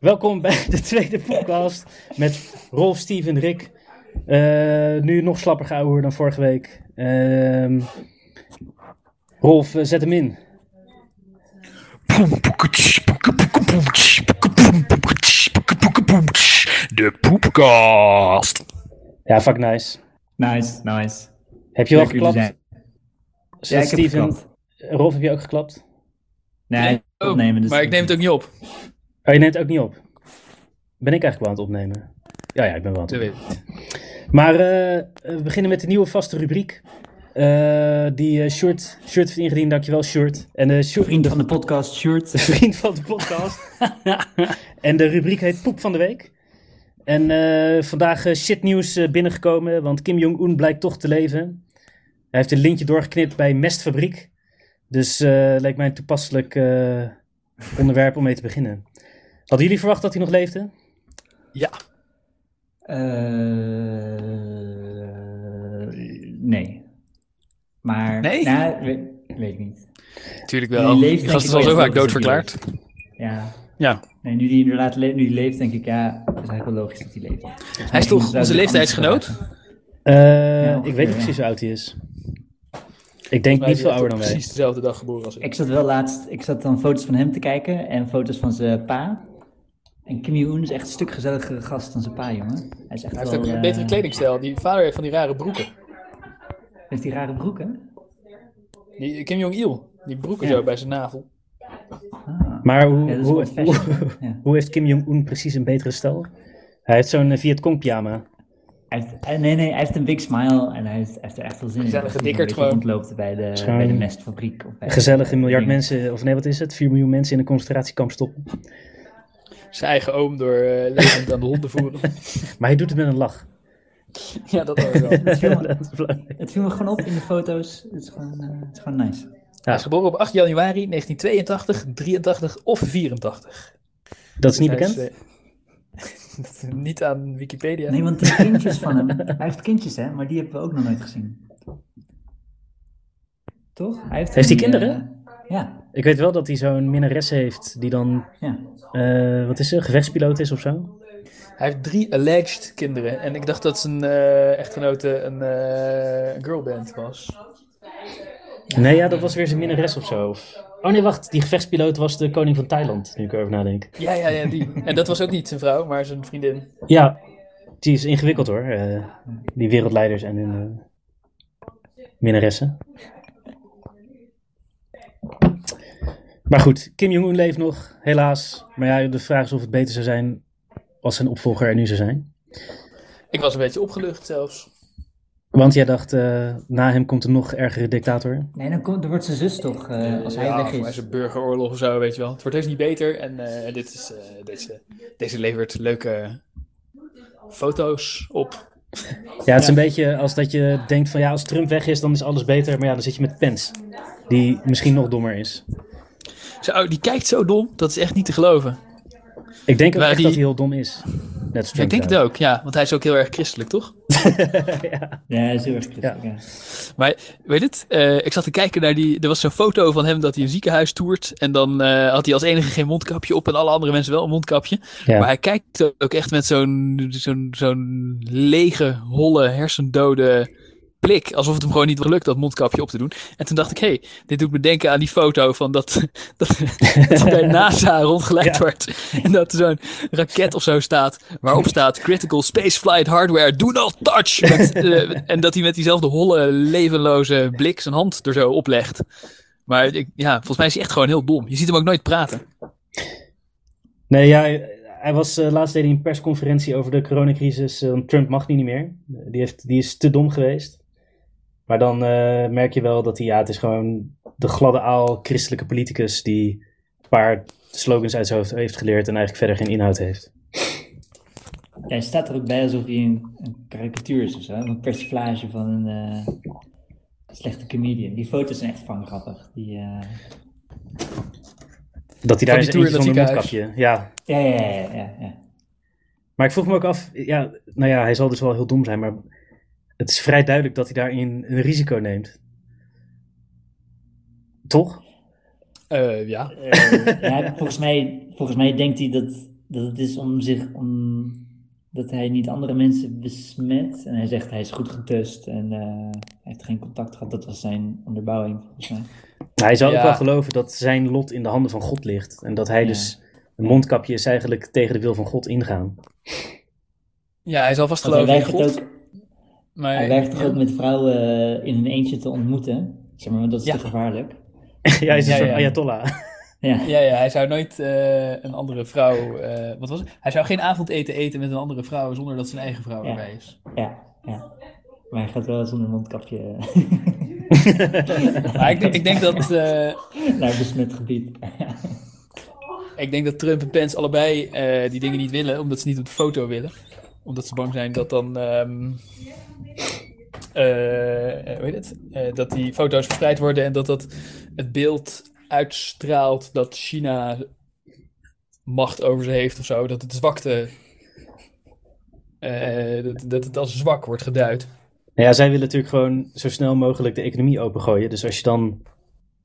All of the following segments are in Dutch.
Welkom bij de tweede podcast met Rolf, Steven, Rick. Uh, nu nog slapper gehouden dan vorige week. Uh, Rolf, uh, zet hem in. De poepcast. Ja, fuck nice. Nice, nice. Heb je al geklapt? Ja, ik Steven, heb geklapt. Rolf, heb je ook geklapt? Nee, oh, opnemen. Dus maar ik neem het ook niet op. Oh, je neemt het ook niet op? Ben ik eigenlijk wel aan het opnemen? Ja, ja, ik ben wel aan het opnemen. Maar uh, we beginnen met de nieuwe vaste rubriek. Uh, die uh, Short, Short heeft ingediend, dankjewel Short. En, uh, Short vriend van de podcast, Short. Vriend van de podcast. en de rubriek heet Poep van de Week. En vandaag shitnieuws binnengekomen, want Kim Jong-un blijkt toch te leven. Hij heeft een lintje doorgeknipt bij Mestfabriek. Dus lijkt mij een toepasselijk onderwerp om mee te beginnen. Hadden jullie verwacht dat hij nog leefde? Ja. nee. Maar, nee? Nou, weet, weet ik niet. Tuurlijk wel. Die, die gast is al zo vaak doodverklaard. Ja. Ja. Nee, nu die inderdaad nu die leeft, denk ik, ja, is eigenlijk wel logisch dat hij leeft. Hij is toch onze leeftijdsgenoot? Uh, ja, ik weet niet precies hoe oud hij is. Ik denk niet veel ouder dan wij. Precies dezelfde dag geboren als ik. Ik zat wel laatst, ik zat dan foto's van hem te kijken en foto's van zijn pa. En Kim Jong-un is echt een stuk gezelligere gast dan zijn pa, jongen. Hij, is echt hij heeft wel, ook een uh, betere kledingstijl. Die vader heeft van die rare broeken. Heeft die rare broeken? Die Kim Jong-il, die broeken ja. zo bij zijn navel. Ah. Maar hoe, ja, hoe, hoe, ja. hoe, heeft Kim Jong-un precies een betere stijl? Hij heeft zo'n uh, Vietcong pyjama. Hij heeft, uh, nee, nee, hij heeft een big smile en hij heeft, heeft er echt wel zin in. Gezellig gedikkerd gewoon. bij de, bij de mestfabriek. Of bij gezellig een miljard mensen, of nee, wat is het? 4 miljoen mensen in een concentratiekamp stoppen. Zijn eigen oom door uh, levend aan de honden voeren. maar hij doet het met een lach. Ja, dat ook wel. het, viel me, het viel me gewoon op in de foto's. Het is gewoon, uh, het is gewoon nice. Ja. Hij is geboren op 8 januari 1982, 83 of 84. Dat is niet dus bekend? Is, uh, niet aan Wikipedia. Nee, want de kindjes van hem. Hij heeft kindjes, hè? Maar die hebben we ook nog nooit gezien. Toch? Hij heeft heeft hij kinderen? Ja. Ik weet wel dat hij zo'n minnares heeft die dan, ja. uh, wat is ze, gevechtspiloot is of zo? Hij heeft drie alleged kinderen en ik dacht dat zijn uh, echtgenote een uh, girlband was. Nee, ja, dat was weer zijn minnares of zo. Oh nee, wacht, die gevechtspiloot was de koning van Thailand, nu ik erover nadenk. Ja, ja, ja, die. En dat was ook niet zijn vrouw, maar zijn vriendin. Ja, die is ingewikkeld hoor, uh, die wereldleiders en hun minnaressen. Maar goed, Kim Jong-un leeft nog, helaas. Maar ja, de vraag is of het beter zou zijn als zijn opvolger er nu zou zijn. Ik was een beetje opgelucht zelfs. Want jij dacht, uh, na hem komt een nog ergere dictator? Nee, dan, komt, dan wordt zijn zus toch, uh, als hij ja, weg is. Ja, is een burgeroorlog of zo, weet je wel. Het wordt heus niet beter. En uh, dit is, deze, deze levert leuke foto's op. Ja, het is een beetje als dat je denkt van ja, als Trump weg is, dan is alles beter. Maar ja, dan zit je met Pence, die misschien nog dommer is. Zo, die kijkt zo dom, dat is echt niet te geloven. Ik denk ook echt die... dat hij heel dom is. Net ja, ik denk het ook, ja. Want hij is ook heel erg christelijk, toch? ja. ja, hij is heel erg christelijk, ja. ja. Maar weet het, uh, ik zat te kijken naar die... Er was zo'n foto van hem dat hij een ziekenhuis toert. En dan uh, had hij als enige geen mondkapje op en alle andere mensen wel een mondkapje. Ja. Maar hij kijkt ook echt met zo'n zo'n zo'n lege, holle, hersendode blik. Alsof het hem gewoon niet gelukt dat mondkapje op te doen. En toen dacht ik, hé, hey, dit doet me denken aan die foto van dat, dat, dat bij NASA rondgeleid ja. wordt. En dat er zo'n raket of zo staat, waarop staat Critical Space Flight Hardware, do not touch! Met, uh, en dat hij met diezelfde holle, levenloze blik zijn hand er zo oplegt. Maar ik, ja, volgens mij is hij echt gewoon heel dom. Je ziet hem ook nooit praten. Nee, ja, hij was uh, laatst deed hij een persconferentie over de coronacrisis. Uh, Trump mag niet meer. Die, heeft, die is te dom geweest. Maar dan uh, merk je wel dat hij, ja, het is gewoon de gladde aal christelijke politicus die een paar slogans uit zijn hoofd heeft geleerd en eigenlijk verder geen inhoud heeft. Ja, hij staat er ook bij alsof hij een, een karikatuur is of zo, een persiflage van een uh, slechte comedian. Die foto's zijn echt van grappig. Die, uh... Dat hij daar is eentje zonder mondkapje, ja. Ja, ja, ja, ja, ja. Maar ik vroeg me ook af, ja, nou ja, hij zal dus wel heel dom zijn, maar het is vrij duidelijk dat hij daarin een risico neemt. Toch? Uh, ja. Uh, ja volgens, mij, volgens mij denkt hij dat dat het is om zich, om, dat hij niet andere mensen besmet. En hij zegt hij is goed getest en uh, hij heeft geen contact gehad. Dat was zijn onderbouwing volgens mij. Hij zou ook wel geloven dat zijn lot in de handen van God ligt. En dat hij dus, een mondkapje is eigenlijk tegen de wil van God ingaan. Ja, hij zal vast geloven in God. Ook, maar, hij werkt toch ook met vrouwen in een eentje te ontmoeten. Zeg maar, dat is te gevaarlijk. ja, hij is een soort ayatollah. Ja. ja, ja, hij zou nooit uh, een andere vrouw. Uh, wat was het? Hij zou geen avondeten eten met een andere vrouw zonder dat zijn eigen vrouw ja. erbij is. Ja, ja. Maar hij gaat wel zonder mondkapje. maar ik, ik, denk dat. Uh, Naar besmet gebied. ik denk dat Trump en Pence allebei die dingen niet willen, omdat ze niet op de foto willen. Omdat ze bang zijn dat dan. Um, hoe heet het? dat die foto's verspreid worden en dat dat het beeld uitstraalt dat China macht over ze heeft of zo. Dat het zwakte. Dat, dat het als zwak wordt geduid. Nou ja, zij willen natuurlijk gewoon zo snel mogelijk de economie opengooien. Dus als je dan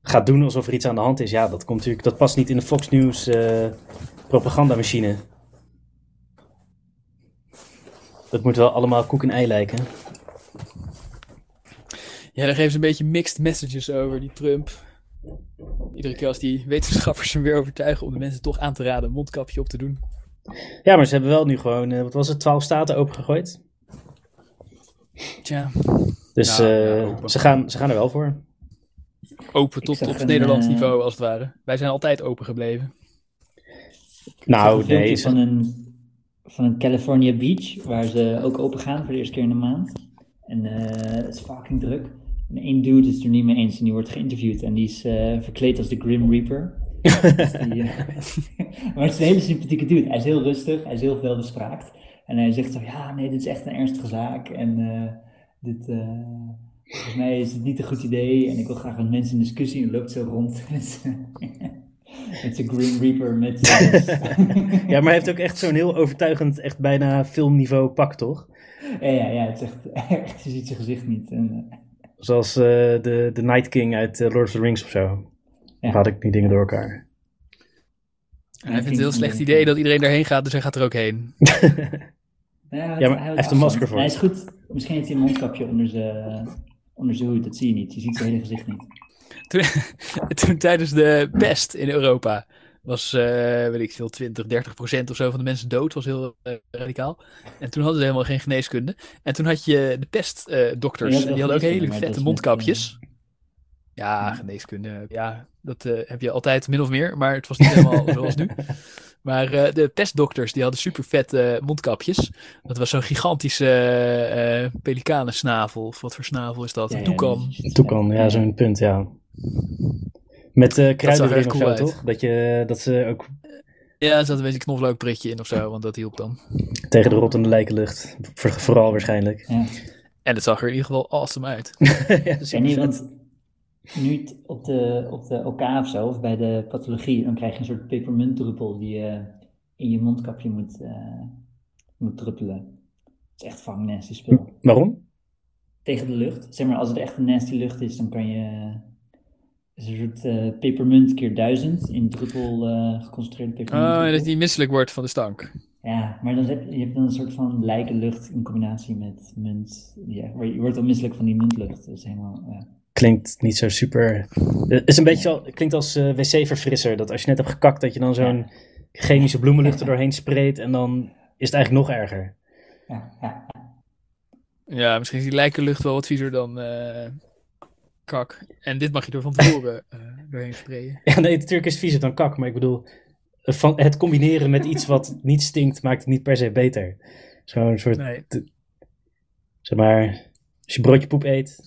gaat doen alsof er iets aan de hand is, ja, dat komt natuurlijk, dat past niet in de Fox News uh, propagandamachine. Dat moet wel allemaal koek en ei lijken. Ja, daar geven ze een beetje mixed messages over, die Trump. Iedere keer als die wetenschappers hem weer overtuigen om de mensen toch aan te raden een mondkapje op te doen. Ja, maar ze hebben wel nu gewoon, uh, wat was het, 12 staten opengegooid. Tja. Dus nou, uh, ze, gaan, ze gaan er wel voor. Open tot op Nederlands uh, niveau, als het ware. Wij zijn altijd open gebleven. Nou, nee. Van een, van een California Beach, waar ze ook open gaan voor de eerste keer in de maand. En het is fucking druk. En één dude is er niet mee eens en die wordt geïnterviewd en die is uh, verkleed als de Grim Reaper. dus uh, maar het is een hele sympathieke dude. Hij is heel rustig, hij is heel veel bespraakt. En hij zegt zo, ja, nee, dit is echt een ernstige zaak. En dit, volgens mij is het niet een goed idee. En ik wil graag met mensen in discussie en loopt zo rond met, met zijn Grim Reaper. Met ja, maar hij heeft ook echt zo'n heel overtuigend, echt bijna filmniveau pak, toch? Ja, ja, ja het is echt, echt je ziet zijn gezicht niet. En, Zoals uh, de, de Night King uit uh, Lord of the Rings of zo. Ja. Had ik die dingen door elkaar. En hij vindt het een heel slecht idee dat iedereen daarheen gaat, dus hij gaat er ook heen. ja, ja, maar hij heeft een masker voor. Hij is goed. Misschien heeft hij een mondkapje onder zijn, onder zijn hoed, dat zie je niet. Je ziet zijn hele gezicht niet. Toen, toen tijdens de pest in Europa was, uh, weet ik veel, 20, 30 procent of zo van de mensen dood. was heel uh, radicaal. En toen hadden ze helemaal geen geneeskunde. En toen had je de pestdokters. Uh, die hadden ook hele vette mondkapjes. Met, ja, geneeskunde. Ja, dat heb je altijd min of meer. Maar het was niet helemaal zoals nu. Maar de pestdokters, die hadden super vette mondkapjes. Dat was zo'n gigantische pelikanensnavel. Of wat voor snavel is dat? Ja, een toekan. Ja, toekan, ja, zo'n punt, ja. Met uh, kruiden erin of zo, toch? Dat, je, dat ze ook... Ja, er zat een beetje een knoflookprikje in of zo, want dat hielp dan. Tegen de rottende lijkenlucht. Vooral waarschijnlijk. Ja. En het zag er in ieder geval awesome uit. ja, en nu, want nu op de, op de OK of zo, of bij de pathologie, dan krijg je een soort pepermuntdruppel die je in je mondkapje moet, uh, moet druppelen. Het is echt nasty spul. Waarom? Tegen de lucht. Zeg maar, als het echt een nasty lucht is, dan kan je is een soort uh, pepermunt keer duizend in druppel uh, geconcentreerde pepermunt. Oh, dat die misselijk wordt van de stank. Ja, maar dan heb, je hebt dan een soort van lijkenlucht in combinatie met munt. Ja, je wordt dan misselijk van die muntlucht. Dat is helemaal, ja. Klinkt niet zo super... Het is een beetje al, klinkt als uh, wc-verfrisser. Dat als je net hebt gekakt, dat je dan zo'n ja. chemische bloemenlucht er doorheen spreekt. En dan is het eigenlijk nog erger. Ja, ja. ja misschien is die lijkenlucht wel wat viezer dan kak. En dit mag je door van tevoren uh, doorheen sprayen. Ja, nee, natuurlijk is viezer dan kak. Maar ik bedoel, van het combineren met iets wat niet stinkt, maakt het niet per se beter. Zo'n soort... Nee. Zeg maar, als je broodje poep eet,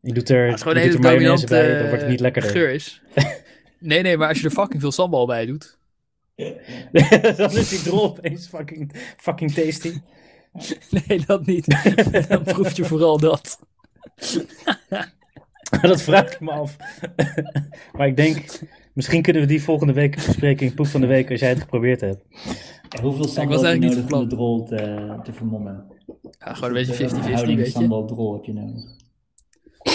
je doet er, ja, het je doet er mayonaise bij, dan wordt het niet lekkerder. Geur is. nee, nee, maar als je er fucking veel sambal bij doet. dan is die drol opeens fucking, fucking tasty. nee, dat niet. dan proef je vooral dat. dat vraag ik me af. maar ik denk, misschien kunnen we die volgende week bespreken in Poep van de Week als jij het geprobeerd hebt. En hoeveel sambal heb je nodig om de drol te, te vermommen? Ja, gewoon een beetje 50-50, weet je. sambal drol heb je nodig.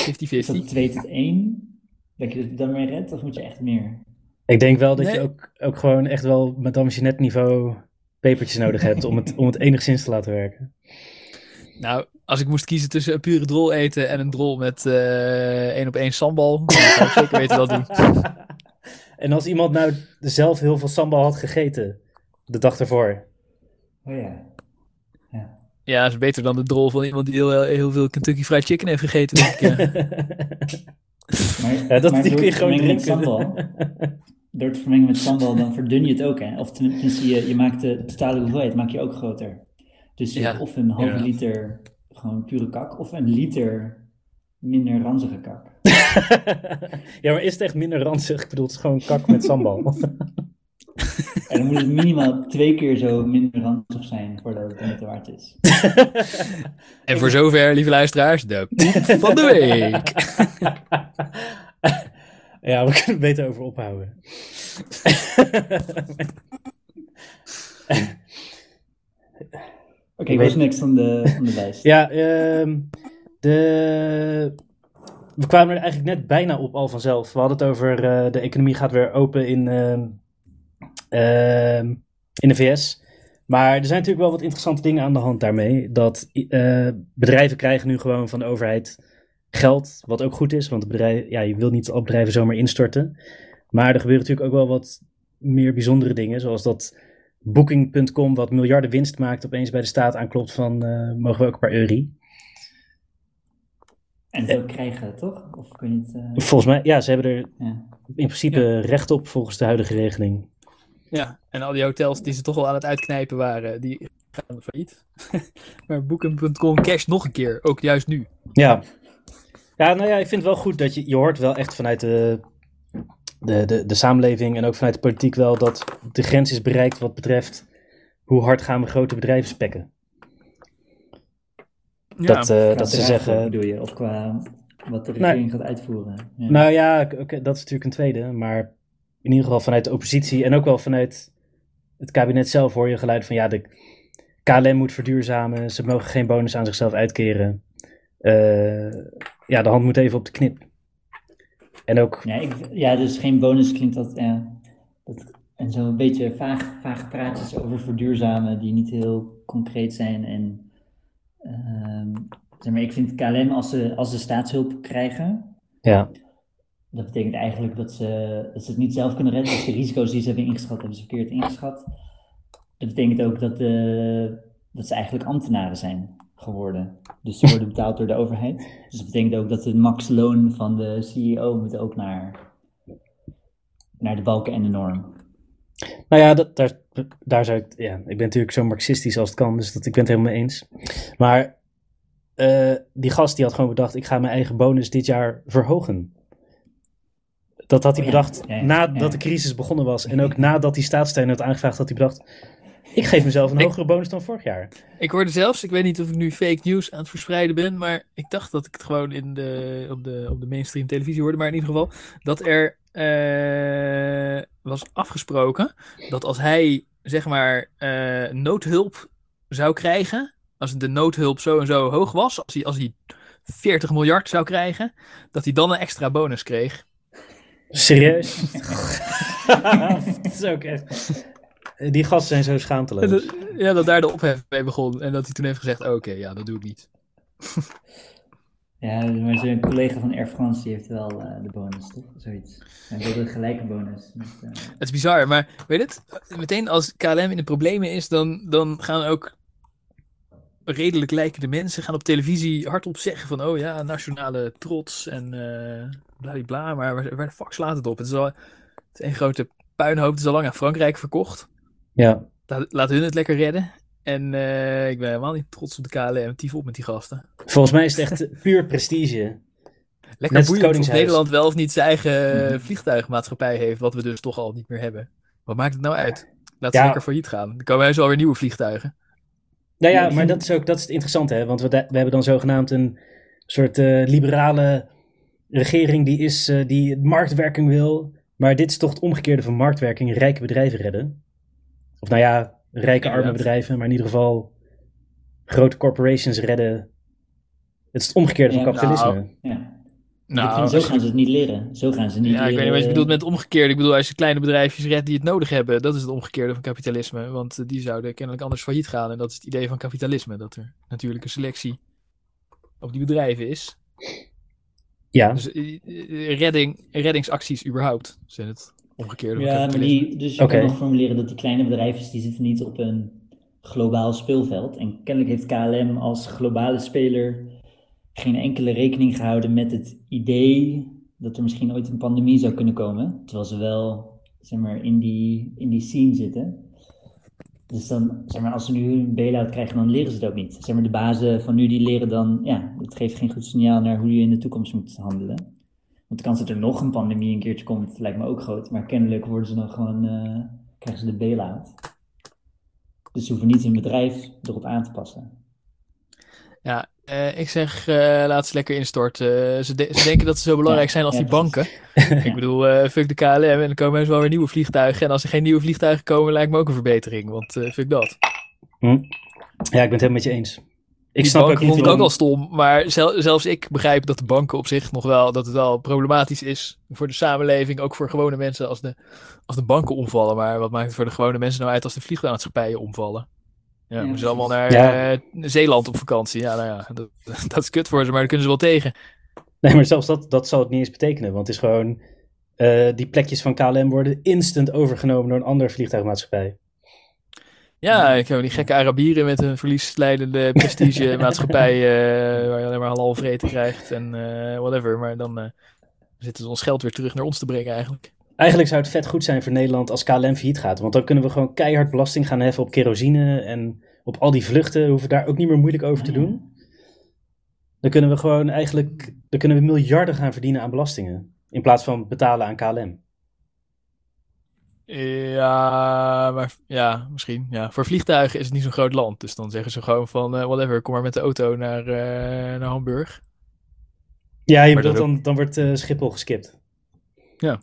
50-50. Is dat 2 tot 1? Denk je dat je dan meer redt of moet je echt meer? Ik denk wel dat nee. je ook, ook gewoon echt wel met net niveau pepertjes nodig hebt om het, om het enigszins te laten werken. Nou, als ik moest kiezen tussen een pure drol eten en een drol met uh, één op één sambal, dan zou ik zeker weten dat doen. En als iemand nou zelf heel veel sambal had gegeten, de dag ervoor. Oh ja. Ja, ja is beter dan de drol van iemand die heel, heel veel Kentucky Fried Chicken heeft gegeten. Denk ik, maar, ja, dat maar die kun je gewoon drinken. Sambal, door het vermengen met sambal, dan verdun je het ook. Hè? Of tenminste, je, je maakt de totale hoeveelheid maak je ook groter. Dus je Ja, hebt of een halve liter gewoon pure kak, of een liter minder ranzige kak. ja, maar is het echt minder ranzig? Ik bedoel, het is gewoon kak met sambal. En dan moet het minimaal twee keer zo minder ranzig zijn voordat het de moeite waard is. En voor zover, lieve luisteraars, de poep van de week. ja, we kunnen het beter over ophouden. Oké, Ik wat weet- next on de, de lijst? Ja, ehm, de... we kwamen er eigenlijk net bijna op al vanzelf. We hadden het over eh, de economie gaat weer open in, ehm, ehm, in de VS. Maar er zijn natuurlijk wel wat interessante dingen aan de hand daarmee. Dat eh, bedrijven krijgen nu gewoon van de overheid geld, wat ook goed is. Want bedrijf, ja, je wil niet alle bedrijven zomaar instorten. Maar er gebeuren natuurlijk ook wel wat meer bijzondere dingen. Zoals dat Booking.com, wat miljarden winst maakt, opeens bij de staat aanklopt van eh, mogen we ook een paar euro. En zo krijgen, toch? Of kun je het... eh, Volgens mij, ja, ze hebben er ja. in principe recht op volgens de huidige regeling. Ja, en al die hotels die ze toch al aan het uitknijpen waren, die gaan failliet. maar Booking.com cash nog een keer, ook juist nu. Ja. Ja, nou ja, ik vind het wel goed dat je, je hoort wel echt vanuit de, de, de, de samenleving en ook vanuit de politiek wel dat de grens is bereikt wat betreft hoe hard gaan we grote bedrijven spekken. Ja, dat, eh, dat ze zeggen, bedoel je, of qua wat de regering gaat uitvoeren. Ja. nou ja, dat is natuurlijk een tweede, maar in ieder geval vanuit de oppositie en ook wel vanuit het kabinet zelf hoor je geluid van ja, de KLM moet verduurzamen, ze mogen geen bonus aan zichzelf uitkeren. Eh, ja, de hand moet even op de knip. En ook Ja, ik, ja, dus geen bonus klinkt dat, ja, dat en zo'n beetje vaag, vaag praatjes over verduurzamen die niet heel concreet zijn. En ehm, zeg maar, ik vind KLM als ze, als ze staatshulp krijgen, Ja, dat betekent eigenlijk dat ze, dat ze het niet zelf kunnen redden. Dus de risico's die ze hebben ingeschat, hebben ze verkeerd ingeschat. Dat betekent ook dat, eh, dat ze eigenlijk ambtenaren zijn geworden. Dus ze worden betaald door de overheid. Dus dat betekent ook dat de maxloon van de CEO moet ook naar, naar de balken en de norm. nou ja, dat, daar, daar zou ik, ja, ik ben natuurlijk zo marxistisch als het kan, dus dat, ik ben het helemaal mee eens. Maar eh, die gast die had gewoon bedacht, ik ga mijn eigen bonus dit jaar verhogen. Dat had hij Oh ja, bedacht ja, ja, nadat de crisis begonnen was. En ook nadat die staatssteun had aangevraagd, had hij bedacht, ik geef mezelf een Ik- hogere bonus dan vorig jaar. Ik hoorde zelfs, ik weet niet of ik nu fake news aan het verspreiden ben, maar ik dacht dat ik het gewoon in de, op, de, op de mainstream televisie hoorde. Maar in ieder geval dat er eh, was afgesproken dat als hij zeg maar eh, noodhulp zou krijgen, als de noodhulp zo en zo hoog was, als hij, als hij 40 miljard zou krijgen, dat hij dan een extra bonus kreeg. Serieus? dat is ook echt... Die gasten zijn zo schaamteloos. dat, ja, dat daar de ophef mee begon en dat hij toen heeft gezegd, oké, ja, dat doe ik niet. Ja, maar zijn collega van Air France die heeft wel eh, de bonus, toch? Zoiets. Hij wilde een gelijke bonus. Met, eh, Het is bizar, maar weet het? Meteen als KLM in de problemen is, dan, dan gaan ook redelijk lijkende mensen gaan op televisie hardop zeggen van, oh ja, nationale trots en eh bladibla, maar waar, waar de fuck slaat het op? Het is al het is een grote puinhoop, het is al lang aan Frankrijk verkocht. Ja. Laat, laat hun het lekker redden. En eh, ik ben helemaal niet trots op de KLM, tief op met die gasten. Volgens mij is het echt puur prestige. Lekker het boeiend of. Nederland wel of niet zijn eigen vliegtuigmaatschappij heeft, wat we dus toch al niet meer hebben. Wat maakt het nou uit? Laat ze Ja. lekker failliet gaan. Dan komen heus alweer nieuwe vliegtuigen. Nou ja, maar dat is ook dat is het interessante, hè? Want we, hebben dan zogenaamd een soort eh, liberale regering die, is, eh, die marktwerking wil. Maar dit is toch het omgekeerde van marktwerking: rijke bedrijven redden. Of nou ja, rijke arme bedrijven, maar in ieder geval grote corporations redden. Het is het omgekeerde van kapitalisme. nou, ja. Nou, zo gaan ze het niet leren. Zo gaan ze niet ja, leren. ik weet niet wat je bedoelt met het omgekeerde. Ik bedoel, als je kleine bedrijfjes redt die het nodig hebben, dat is het omgekeerde van kapitalisme. Want eh, die zouden kennelijk anders failliet gaan. En dat is het idee van kapitalisme. Dat er natuurlijk een selectie op die bedrijven is. Ja. Dus redding, reddingsacties überhaupt zijn het omgekeerde ja, maar die, dus je kan nog formuleren dat die kleine bedrijven die zitten niet op een globaal speelveld. En kennelijk heeft KLM als globale speler geen enkele rekening gehouden met het idee dat er misschien ooit een pandemie zou kunnen komen. Terwijl ze wel zeg maar, in, die, in die scene zitten. Dus dan, zeg maar, als ze nu een bail-out krijgen, dan leren ze het ook niet. Zeg maar, de bazen van nu die leren dan, ja, dat geeft geen goed signaal naar hoe je in de toekomst moet handelen. Want de kans dat er nog een pandemie een keertje komt, lijkt me ook groot. Maar kennelijk worden ze dan gewoon, uh, krijgen ze de bail-out. Dus ze hoeven niet hun bedrijf erop aan te passen. Ja, uh, ik zeg, uh, laat ze lekker instorten. Uh, ze, de ze, denken dat ze zo belangrijk zijn als ja, die banken. ik bedoel, fuck de KLM en dan komen wel weer nieuwe vliegtuigen. En als er geen nieuwe vliegtuigen komen, lijkt me ook een verbetering. Want fuck dat. Hm. Ja, ik ben het helemaal met je eens. Ik die snap ook vond ik ook al stom, maar zel zelfs ik begrijp dat de banken op zich nog wel, dat het wel problematisch is voor de samenleving, ook voor gewone mensen als de, als de banken omvallen. Maar wat maakt het voor de gewone mensen nou uit als de vliegtuigmaatschappijen omvallen? Ja, ja, ze allemaal naar ja. uh, Zeeland op vakantie. Ja, nou ja, dat, dat, is kut voor ze, maar daar kunnen ze wel tegen. Nee, maar zelfs dat, dat zal het niet eens betekenen. Want het is gewoon, uh, die plekjes van KLM worden instant overgenomen door een andere vliegtuigmaatschappij. Ja, ik heb die gekke Arabieren met een verliesleidende prestige-maatschappij uh, waar je alleen maar halal vreten krijgt en whatever. Maar dan zitten ze ons geld weer terug naar ons te brengen eigenlijk. Eigenlijk zou het vet goed zijn voor Nederland als KLM failliet gaat. Want dan kunnen we gewoon keihard belasting gaan heffen op kerosine en op al die vluchten. Hoeven we daar ook niet meer moeilijk over te doen. Dan kunnen we gewoon eigenlijk dan kunnen we miljarden gaan verdienen aan belastingen. In plaats van betalen aan KLM. Ja, maar ja, misschien. Ja. Voor vliegtuigen is het niet zo'n groot land. Dus dan zeggen ze gewoon van uh, whatever, kom maar met de auto naar, uh, naar Hamburg. Ja, je bedoelt, dan, dan wordt uh, Schiphol geskipt. Ja.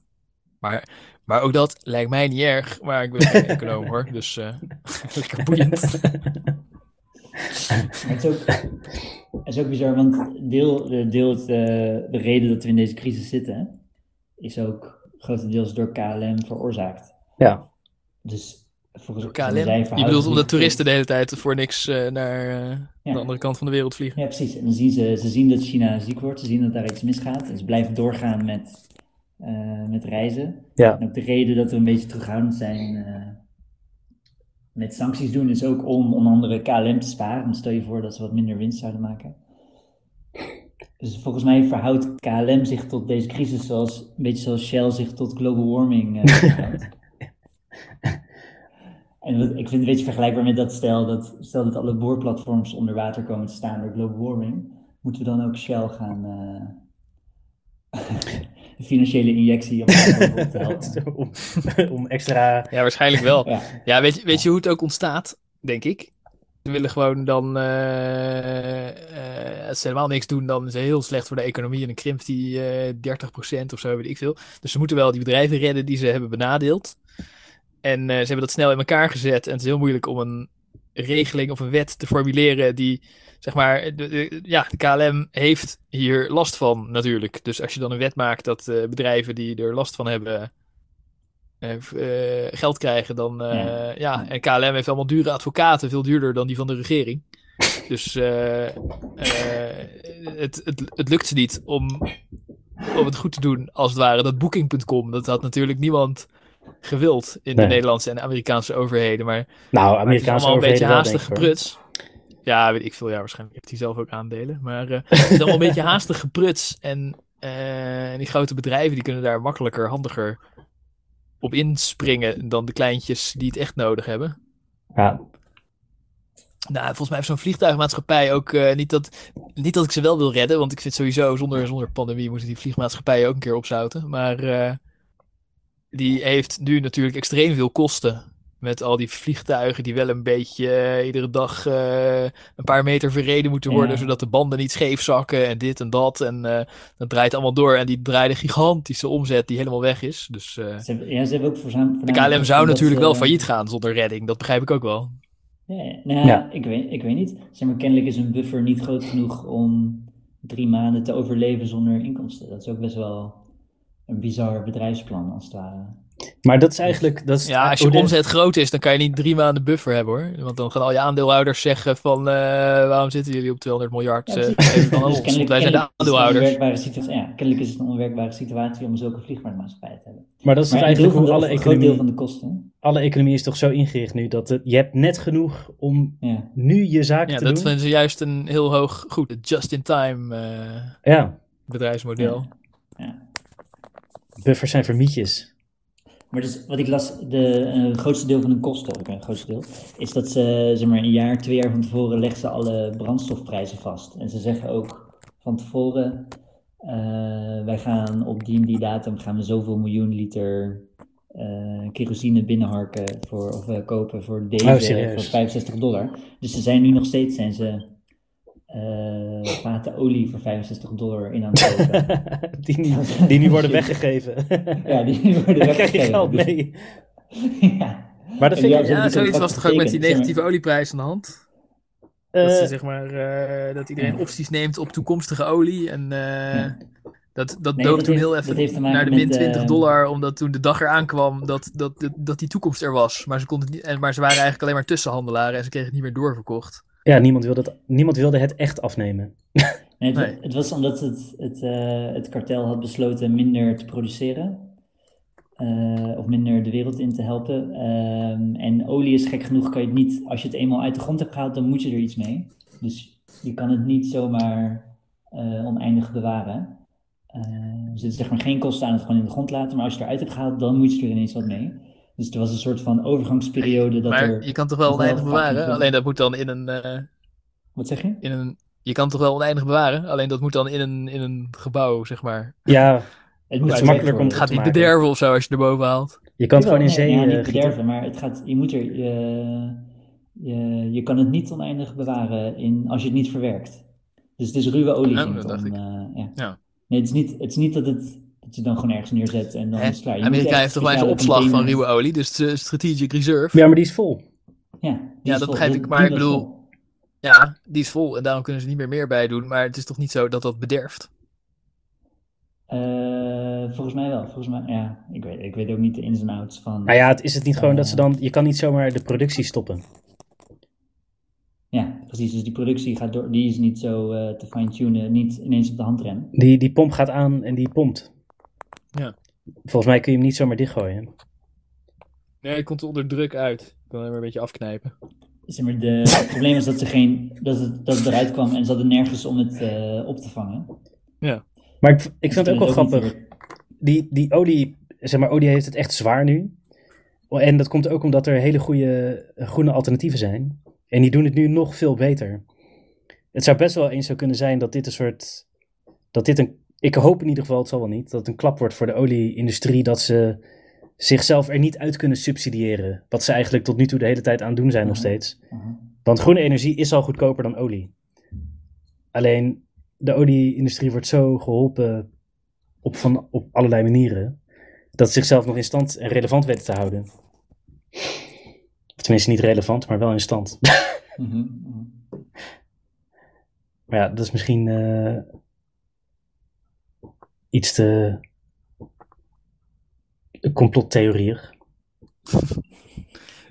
Maar, maar ook dat lijkt mij niet erg. Maar ik ben geen econoom hoor. Dus uh, lekker boeiend. het, is ook, het is ook bizar, want deel, deel het, uh, de reden dat we in deze crisis zitten, is ook grotendeels door KLM veroorzaakt. Ja. Dus volgens KLM? Je bedoelt omdat toeristen de hele tijd voor niks uh, naar ja. de andere kant van de wereld vliegen? Ja, precies. En dan zien ze, ze zien dat China ziek wordt, ze zien dat daar iets misgaat. En ze blijven doorgaan met uh, met reizen. Ja. En ook de reden dat we een beetje terughoudend zijn uh, met sancties doen, is ook om onder andere KLM te sparen. Dan stel je voor dat ze wat minder winst zouden maken. Dus volgens mij verhoudt KLM zich tot deze crisis zoals, een beetje zoals Shell zich tot global warming uh, verhoudt. en wat, ik vind het een beetje vergelijkbaar met dat stel dat, stel dat alle boorplatforms onder water komen te staan door global warming, moeten we dan ook Shell gaan financiële injectie om, te helpen. om, om, extra... Ja, waarschijnlijk wel. ja, ja weet, je, weet je hoe het ook ontstaat, denk ik? Ze willen gewoon dan, uh, uh, als ze helemaal niks doen, dan is het heel slecht voor de economie en dan krimpt die uh, 30% of zo, weet ik veel. Dus ze moeten wel die bedrijven redden die ze hebben benadeeld. En ze hebben dat snel in elkaar gezet en het is heel moeilijk om een regeling of een wet te formuleren die zeg maar, de, ja, de KLM heeft hier last van natuurlijk. Dus als je dan een wet maakt dat uh, bedrijven die er last van hebben uh, geld krijgen, dan ja. ja. En KLM heeft allemaal dure advocaten, veel duurder dan die van de regering. Dus het, het, het lukt ze niet om, om het goed te doen, als het ware. Dat Booking.com, dat had natuurlijk niemand gewild in nee. de Nederlandse en Amerikaanse overheden. Maar, nou, Amerikaanse het is allemaal een beetje haastig gepruts. Ja, weet ik veel. Ja, waarschijnlijk heeft hij zelf ook aandelen. Maar uh, het is allemaal een beetje haastig gepruts. En, uh, en die grote bedrijven die kunnen daar makkelijker, handiger op inspringen dan de kleintjes die het echt nodig hebben. Ja. Nou, volgens mij heeft zo'n vliegtuigmaatschappij ook uh, niet, dat, niet dat ik ze wel wil redden. Want ik vind sowieso zonder, zonder pandemie moeten die vliegmaatschappijen ook een keer opzouten. Maar die heeft nu natuurlijk extreem veel kosten met al die vliegtuigen die wel een beetje uh, iedere dag uh, een paar meter verreden moeten worden, ja. zodat de banden niet scheef zakken en dit en dat. En uh, dat draait allemaal door. En die draaide gigantische omzet die helemaal weg is. Dus, ze hebben, ja, ze hebben ook voor De KLM zou natuurlijk wel failliet gaan zonder redding. Dat begrijp ik ook wel. Ja, nou, ja. Ik, weet, ik weet niet. Zeg maar, kennelijk is een buffer niet groot genoeg om drie maanden te overleven zonder inkomsten. Dat is ook best wel een bizar bedrijfsplan als het ware. Maar dat is eigenlijk... Dat is ja, als je omzet groot is, dan kan je niet drie maanden buffer hebben hoor. Want dan gaan al je aandeelhouders zeggen van... Uh, waarom zitten jullie op 200 miljard? Ja, uh, dan ons, want wij zijn de aandeelhouders. Ja, kennelijk is het een onwerkbare situatie om zulke vliegvaartmaatschappijen te hebben. Maar dat is maar eigenlijk hoe alle economie... deel van de kosten. Alle economie is toch zo ingericht nu dat het, je hebt net genoeg om ja. nu je zaken ja, te doen. Ja, dat vinden ze juist een heel hoog, goed, just-in-time uh, ja. bedrijfsmodel. Ja. Buffers zijn vermietjes. Maar dus wat ik las, de uh, grootste deel van hun kosten, ook een grootste deel, is dat ze zeg maar, een jaar, twee jaar van tevoren leggen ze alle brandstofprijzen vast. En ze zeggen ook van tevoren, uh, wij gaan op die en die datum gaan we zoveel miljoen liter uh, kerosine binnenharken voor, of kopen voor deze oh, voor 65 dollar. Dus ze zijn nu nog steeds zijn ze uh, vaten olie voor 65 dollar in aan het kopen. die, niet, die worden weggegeven. ja, die worden weggegeven. krijg je geld dus- mee. ja. Maar dat vind ja, ik... Ja, zoiets was toch ook met die negatieve olieprijs aan de hand? Uh, dat, ze, zeg maar, uh, dat iedereen opties neemt op toekomstige olie. En uh, dat, dat nee, dook dat toen heeft, heel even naar de min 20 dollar. Omdat toen de dag eraan kwam dat, dat, dat, dat die toekomst er was. Maar ze, konden niet, en, maar ze waren eigenlijk alleen maar tussenhandelaren. En ze kregen het niet meer doorverkocht. Ja, niemand wilde het, niemand wilde het echt afnemen. Nee, het, nee. het, was omdat het, het, uh, het kartel had besloten minder te produceren. Uh, of minder de wereld in te helpen. Uh, en olie is gek genoeg, kan je het niet, als je het eenmaal uit de grond hebt gehaald, dan moet je er iets mee. Dus je kan het niet zomaar uh, oneindig bewaren. dus er is zeg maar geen kosten aan het gewoon in de grond laten, maar als je het eruit hebt gehaald, dan moet je er ineens wat mee. Dus er was een soort van overgangsperiode dat maar er... je kan toch wel oneindig bewaren? Alleen dat moet dan in een... Uh, Wat zeg je? In een, je kan toch wel oneindig bewaren? Alleen dat moet dan in een, in een gebouw, zeg maar. Ja, het moet is makkelijk om Het gaat niet bederven of zo als je er boven haalt. Je kan het gewoon in zee Ja, niet uh, bederven, maar het gaat, je moet er... Je, je, je kan het niet oneindig bewaren in, als je het niet verwerkt. Dus het is ruwe olie. Ja, uh, ja. Ja. Nee, het is, niet, het is niet dat het dat je dan gewoon ergens neerzet en dan is het klaar. Je Amerika heeft toch eens speciale opslag van ruwe olie, dus de strategic reserve. Ja, maar die is vol. Ja, die Ja, is dat vol. begrijp ik, maar die ik bedoel- vol. Ja, die is vol en daarom kunnen ze niet meer meer bij doen. Maar het is toch niet zo dat dat bederft? Eh, volgens mij wel. Volgens mij, ja, ik weet, ik weet ook niet de ins en outs van. Nou ja, het is het niet gewoon dat ze dan... Je kan niet zomaar de productie stoppen. Ja, precies. Dus die productie gaat door, die is niet zo eh, te fine-tunen, niet ineens op de handrem. Die, die pomp gaat aan en die pompt. Ja. Volgens mij kun je hem niet zomaar dichtgooien. Nee, het komt onder druk uit. Ik kan hem maar een beetje afknijpen. Zeg maar, de, het probleem is dat, ze geen, dat, het, dat het eruit kwam en ze hadden nergens om het eh, op te vangen. Maar ik, ik vind het ook wel grappig. Die, die olie, zeg maar, olie heeft het echt zwaar nu. En dat komt ook omdat er hele goede groene alternatieven zijn. En die doen het nu nog veel beter. Het zou best wel eens zo kunnen zijn dat dit een soort. Dat dit een. Ik hoop in ieder geval, het zal wel niet, dat het een klap wordt voor de olieindustrie. Dat ze zichzelf er niet uit kunnen subsidiëren. Wat ze eigenlijk tot nu toe de hele tijd aan het doen zijn nog Mhm. steeds. Mhm. Want groene energie is al goedkoper dan olie. Alleen de olieindustrie wordt zo geholpen op, van, op allerlei manieren. Dat ze zichzelf nog in stand en relevant weten te houden. Tenminste, niet relevant, maar wel in stand. Mhm. Maar ja, dat is misschien eh, iets te complottheorieën.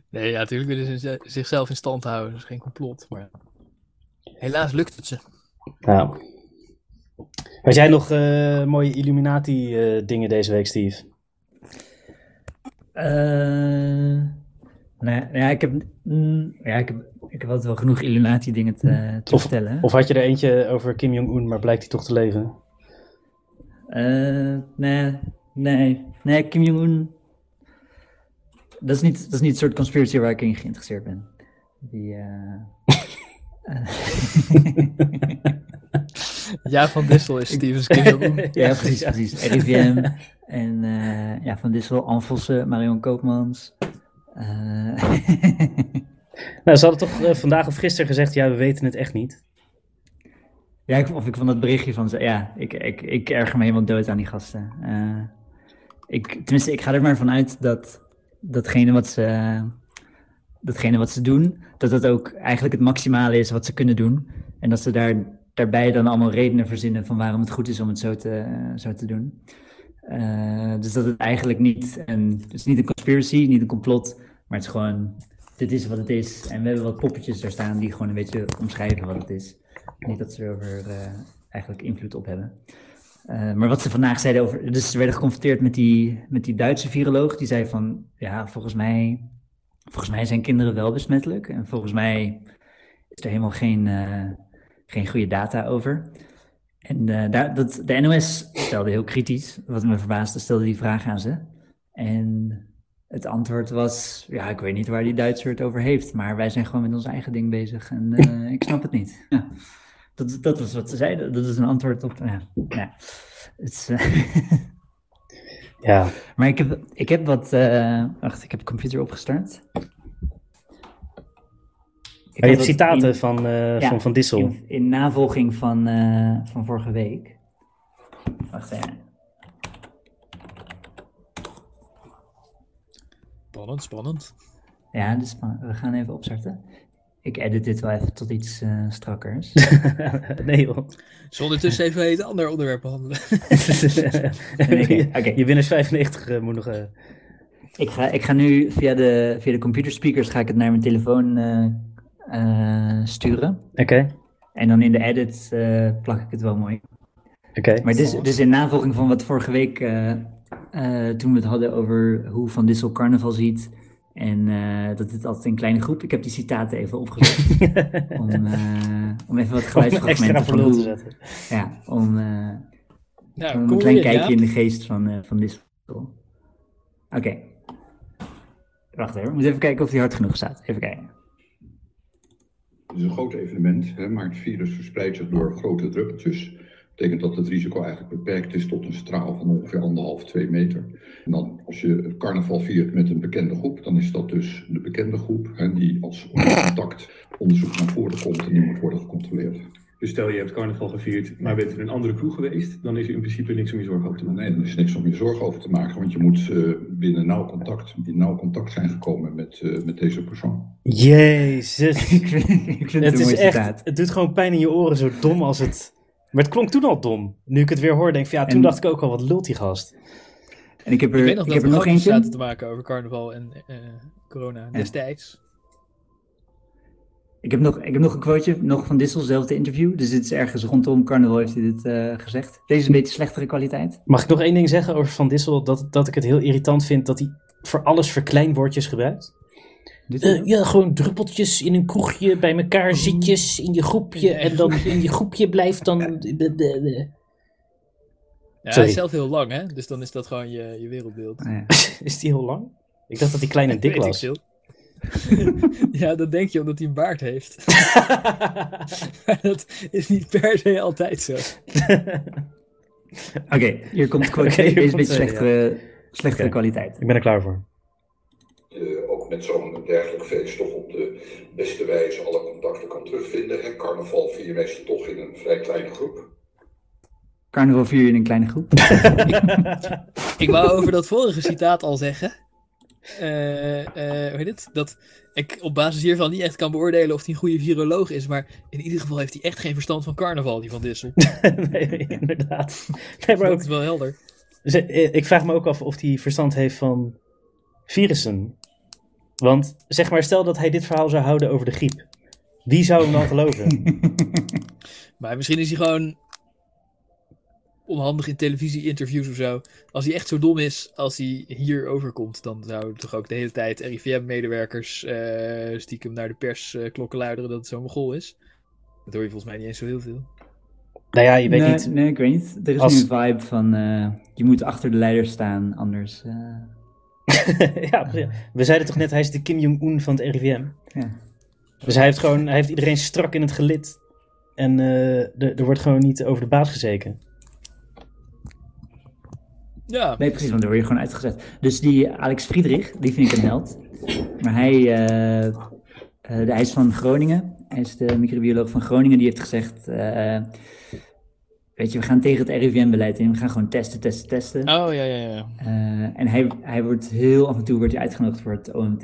Nee, ja, natuurlijk willen ze zichzelf in stand houden. Dat is geen complot. Maar helaas lukt het ze. Nou. Had jij nog eh, mooie Illuminati-dingen deze week, Steve? Eh, nou ja, ja, ik heb, mm, ja, ik heb, ik heb altijd wel genoeg Illuminati-dingen te, te Of- vertellen. Of had je er eentje over Kim Jong-un, maar blijkt hij toch te leven? Eh, nee, nee, nee, Kim Jong-un. Dat is, niet, dat is niet het soort conspiracy waar ik in geïnteresseerd ben. Die, eh, Ja, Van Dissel is Stevens Kim Jong-un. ja, precies, precies. RIVM en eh, ja, Van Dissel, Anvossen, Marion Koopmans. Eh, Nou, ze hadden toch vandaag of gisteren gezegd, ja, we weten het echt niet. Ja, ik, of ik van dat berichtje van ze, ja, ik, ik, ik erger me helemaal dood aan die gasten. Eh, ik, tenminste, ik ga er maar vanuit dat datgene wat ze, datgene wat ze doen, dat dat ook eigenlijk het maximale is wat ze kunnen doen. En dat ze daar daarbij dan allemaal redenen verzinnen van waarom het goed is om het zo te, zo te doen. dus dat het eigenlijk niet, een, het is niet een conspiracy, niet een complot, maar het is gewoon, dit is wat het is. En we hebben wat poppetjes daar staan die gewoon een beetje omschrijven wat het is. Niet dat ze er eigenlijk invloed op hebben. Uh, maar wat ze vandaag zeiden over. Dus ze werden geconfronteerd met die, met die Duitse viroloog. Die zei van. Ja, volgens mij. Volgens mij zijn kinderen wel besmettelijk. En volgens mij is er helemaal geen, uh, geen goede data over. En uh, daar, dat, de NOS stelde heel kritisch. Wat me verbaasde, stelde die vraag aan ze. En het antwoord was: Ja, ik weet niet waar die Duitser het over heeft. Maar wij zijn gewoon met ons eigen ding bezig. En ik snap het niet. Ja. Dat, dat was wat ze zeiden. Dat is een antwoord op. Ja, ja. Het, uh, ja. Maar ik heb, ik heb wat. Uh, wacht, ik heb de computer opgestart. Ik je hebt citaten in, van, ja, van Van Dissel. In, in navolging van, van vorige week. Wacht even. Spannend, spannend. Ja, dus we gaan even opstarten. Ik edit dit wel even tot iets uh, strakkers. nee joh. Zullen ondertussen even een ander onderwerp behandelen? nee, okay. Je winnaars 95 uh, moet nog... Uh... Ik, ga, ik ga nu via de, via de computerspeakers ga ik het naar mijn telefoon uh, sturen. Oké. En dan in de edit plak ik het wel mooi. Oké. Maar dus, dus in navolging van wat vorige week toen we het hadden over hoe Van Dissel carnaval ziet en uh, dat is altijd een kleine groep. Ik heb die citaten even opgezocht. om, uh, om even wat geluidsfragmenten van hoe... te zetten. Ja, om, nou, om een klein kijkje in de geest van, van Dissel. Oké. Okay. Wacht even, we moeten even kijken of die hard genoeg staat. Even kijken. Het is een groot evenement, hè, maar het virus verspreidt zich door grote druppeltjes betekent dat het risico eigenlijk beperkt is tot een straal van ongeveer anderhalf, twee meter. En dan als je carnaval viert met een bekende groep, dan is dat dus de bekende groep hè, die als contact onderzoek naar voren komt en die moet worden gecontroleerd. Dus stel je hebt carnaval gevierd, maar bent in een andere kroeg geweest, dan is er in principe niks om je zorgen over te maken. Nee, dan is er niks om je zorgen over te maken, want je moet uh, binnen nauw contact, in nauw contact zijn gekomen met, uh, met deze persoon. Jezus. ik vind, ik vind het, het is echt, Het doet gewoon pijn in je oren, zo dom als het maar het klonk toen al dom. Nu ik het weer hoor, denk ik van ja, toen dacht ik ook al, wat lult die gast. En ik heb er, ik, nog ik heb er nog eentje. zaten te maken over carnaval en uh, corona destijds. Ik heb, nog, ik heb nog een quoteje, nog van Disselzelfde interview. Dus dit is ergens rondom carnaval heeft hij dit uh, gezegd. Deze is een beetje slechtere kwaliteit. Mag ik nog één ding zeggen over Van Dissel? Dat, dat ik het heel irritant vind dat hij voor alles verkleinwoordjes gebruikt. Uh, ja, gewoon druppeltjes in een kroegje, bij elkaar oh. zitjes in je groepje. En dan in je groepje blijft dan. Ja, hij is zelf heel lang, hè? Dus dan is dat gewoon je, je wereldbeeld. Ja. is die heel lang? Ik dacht dat hij klein en dik was. ja, dat denk je omdat hij een baard heeft. maar dat is niet per se altijd zo. Oké, hier komt. Okay, is een beetje slechtere, slechtere kwaliteit. Ik ben er klaar voor. Uh, ook met zo'n dergelijk feest toch op de beste wijze alle contacten kan terugvinden. En carnaval vier meestal toch in een vrij kleine groep. Carnaval vier je in een kleine groep. ik wou over dat vorige citaat al zeggen. Uh, uh, hoe heet het? Dat ik op basis hiervan niet echt kan beoordelen of hij een goede viroloog is. Maar in ieder geval heeft hij echt geen verstand van carnaval, die van Dissel. nee, inderdaad. Nee, maar dat is wel helder. Ik vraag me ook af of hij verstand heeft van virussen. Want zeg maar, stel dat hij dit verhaal zou houden over de griep. Wie zou hem dan geloven? maar misschien is hij gewoon onhandig in televisie-interviews of zo. Als hij echt zo dom is als hij hier overkomt, dan zou toch ook de hele tijd RIVM-medewerkers uh, stiekem naar de persklokken uh, luideren dat het zo'n mogol is. Dat hoor je volgens mij niet eens zo heel veel. Nou ja, je weet nee, niet. Nee, ik weet niet. Er is als... nu een vibe van uh, je moet achter de leider staan, anders. Ja, we zeiden toch net, hij is de Kim Jong-un van het RIVM. Ja. Dus hij heeft gewoon, hij heeft iedereen strak in het gelid. En uh, er wordt gewoon niet over de baas gezeken. Ja. Nee, precies, want daar word je gewoon uitgezet. Dus die Alex Friedrich, die vind ik een held. Maar hij, uh, uh, hij is van Groningen. Hij is de microbioloog van Groningen. Die heeft gezegd, weet je, we gaan tegen het RIVM-beleid in. We gaan gewoon testen, testen, testen. Oh, ja, ja, ja. Uh, en hij, hij wordt heel af en toe wordt hij uitgenodigd voor het OMT.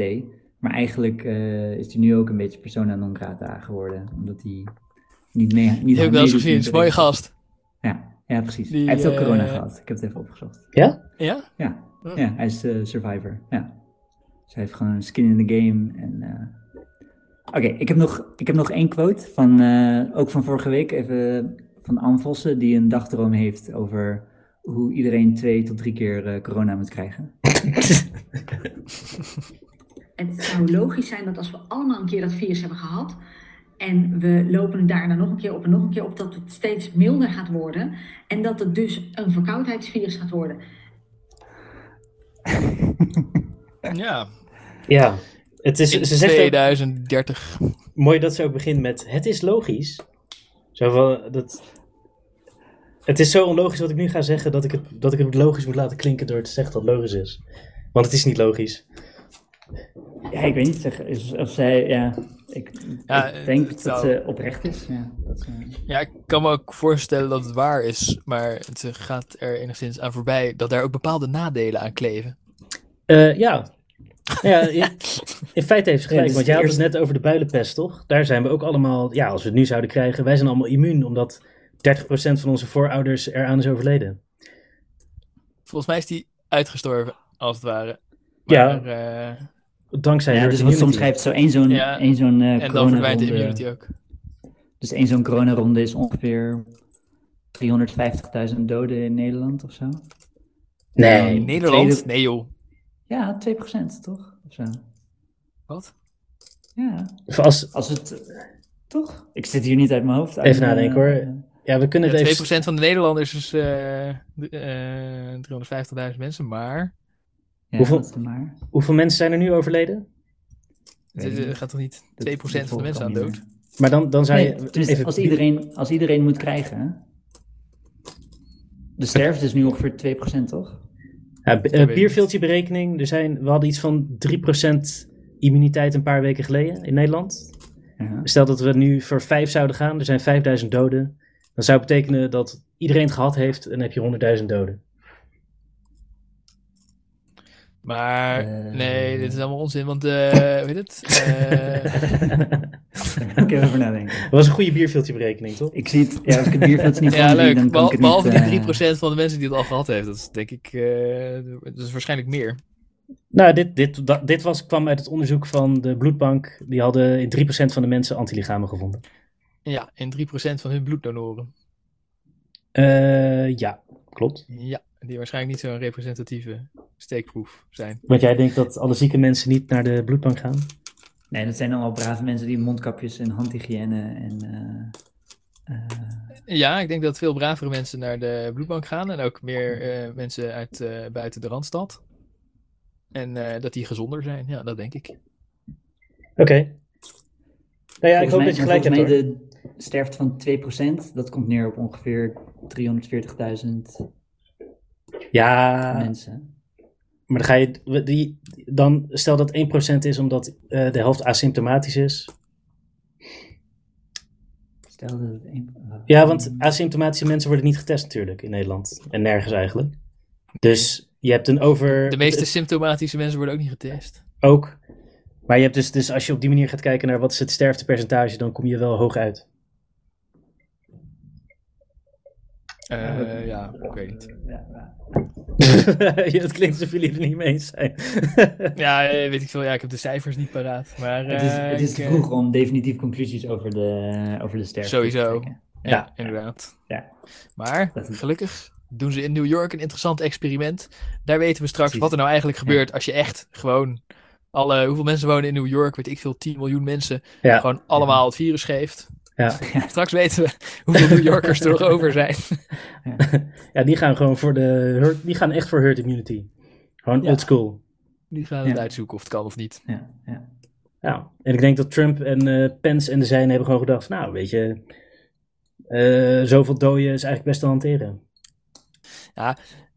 Maar eigenlijk uh, is hij nu ook een beetje persona non grata geworden. Omdat hij niet mee. Niet heb ik wel eens gezien. is een mooie gast. Ja, ja precies. Die, hij heeft ook corona eh, gehad. Ik heb het even opgezocht. Ja? Ja? Ja, Oh. ja hij is eh, survivor. Ja. Dus hij heeft gewoon een skin in the game. En, eh, Oké, ik, heb nog, ik heb nog één quote van, eh, ook van vorige week, even van Anne Vossen, die een dagdroom heeft over hoe iedereen twee tot drie keer eh, corona moet krijgen. Het zou logisch zijn dat als we allemaal een keer dat virus hebben gehad. En we lopen daarna nog een keer op en nog een keer op, dat het steeds milder gaat worden. En dat het dus een verkoudheidsvirus gaat worden. Ja. Ja. Het is, In ze zegt ook, 2030. mooi dat ze ook begint met, het is logisch. Zo van, dat... Het is zo onlogisch wat ik nu ga zeggen, dat ik, het, dat ik het logisch moet laten klinken door te zeggen dat het logisch is. Want het is niet logisch. Ja, ik weet niet zeg, is- of zij, ja, ik, Ja, ik denk het dat zou- ze oprecht is. Ja, dat Ja, ik kan me ook voorstellen dat het waar is, maar het gaat er enigszins aan voorbij dat daar ook bepaalde nadelen aan kleven. Eh, ja. Ja, in, in feite heeft ze gelijk, dus want jij had het net over de builenpest, toch? Daar zijn we ook allemaal, ja, als we het nu zouden krijgen, wij zijn allemaal immuun, omdat 30% van onze voorouders eraan is overleden. Volgens mij is die uitgestorven, als het ware. Ja. Maar, eh, Dankzij ja, dus wat soms schrijft zo één zo'n Ja, één zo'n eh, en dan verdwijnt de immunity ook. Dus één zo'n coronaronde is ongeveer 350.000 doden in Nederland of zo. Nee. In Nederland? tweede- Nee joh. Ja, 2% toch? Of zo. Wat? Ja, Of Als, als het... toch? Ik zit hier niet uit mijn hoofd. Even uit, nadenken, eh, hoor. ja, we kunnen Ja, het 2% even... van de Nederlanders is eh, eh, 350.000 mensen, maar ja, Hoeveel- dat is maar. Hoeveel mensen zijn er nu overleden? het, gaat toch niet 2% Dat- dat van de mensen aan dood? meer. Maar dan, dan zou Nee, je... tenminste, even, als, iedereen, als iedereen moet krijgen... hè? De sterfte is nu ongeveer 2%, toch? Ja, bierveeltje-berekening. Er zijn, we hadden iets van 3% immuniteit een paar weken geleden in Nederland. Ja. Stel dat we nu voor 5 zouden gaan, er zijn 5000 doden. Dan zou het betekenen dat iedereen het gehad heeft en dan heb je 100.000 doden. Maar Eh. nee, dit is allemaal onzin, want eh weet het? Eh, Daar ik even over nadenken. Dat was een goede bierveeltje-berekening, toch? Ik zie het, ja, als ik het bierveldje niet ja, zie, leuk. dan kan Behal- ik het behalve niet... die eh, 3% van de mensen die het al gehad heeft. Dat is denk ik, eh, dat is waarschijnlijk meer. Nou, dit, dit, dit was, kwam uit het onderzoek van de bloedbank. Die hadden in 3% van de mensen antilichamen gevonden. Ja, in 3% van hun bloeddonoren. Eh, ja, klopt. Ja, die waarschijnlijk niet zo'n representatieve steekproef zijn. Want jij denkt dat alle zieke mensen niet naar de bloedbank gaan? Nee, dat zijn allemaal brave mensen die mondkapjes en handhygiëne en... eh, eh, Ja, ik denk dat veel bravere mensen naar de bloedbank gaan. En ook meer eh, mensen uit eh, buiten de Randstad. En eh, dat die gezonder zijn. Ja, dat denk ik. Oké. Nou ja, ik hoop mij, dat je gelijk hebt volgens hoor. mij de sterfte van 2%, dat komt neer op ongeveer 340.000 Ja, mensen. Maar dan ga je... Die, dan stel dat 1% is omdat eh, de helft asymptomatisch is. Stel dat het een, Ja, want asymptomatische mensen worden niet getest natuurlijk in Nederland. En nergens eigenlijk. Dus je hebt een over... De meeste symptomatische mensen worden ook niet getest. Ook. Maar je hebt dus, dus als je op die manier gaat kijken naar wat is het sterftepercentage, dan kom je wel hoog uit. Eh, ja, ik weet niet. Ja, ja. Ja, het klinkt alsof jullie het er niet mee eens zijn. Ja, eh, weet ik veel. Ja, ik heb de cijfers niet paraat. Maar Het is, eh, het is ik, te eh, vroeg om definitief conclusies over de, over de sterfte Sowieso. te trekken. Ja, Ja. inderdaad. Ja. Maar is- gelukkig doen ze in New York een interessant experiment. Daar weten we straks Precies. wat er nou eigenlijk gebeurt als je echt gewoon alle, hoeveel mensen wonen in New York, weet ik veel, 10 miljoen mensen, Ja. gewoon allemaal het virus geeft. Ja. Straks weten we hoeveel New Yorkers er nog over zijn. ja, die gaan gewoon voor de die gaan echt voor herd immunity. Gewoon Ja. old school. Die gaan het Ja. uitzoeken of het kan of niet. Ja, ja. Ja. En ik denk dat Trump en eh, Pence en de zijnen hebben gewoon gedacht, nou weet je, eh, zoveel doden is eigenlijk best te hanteren.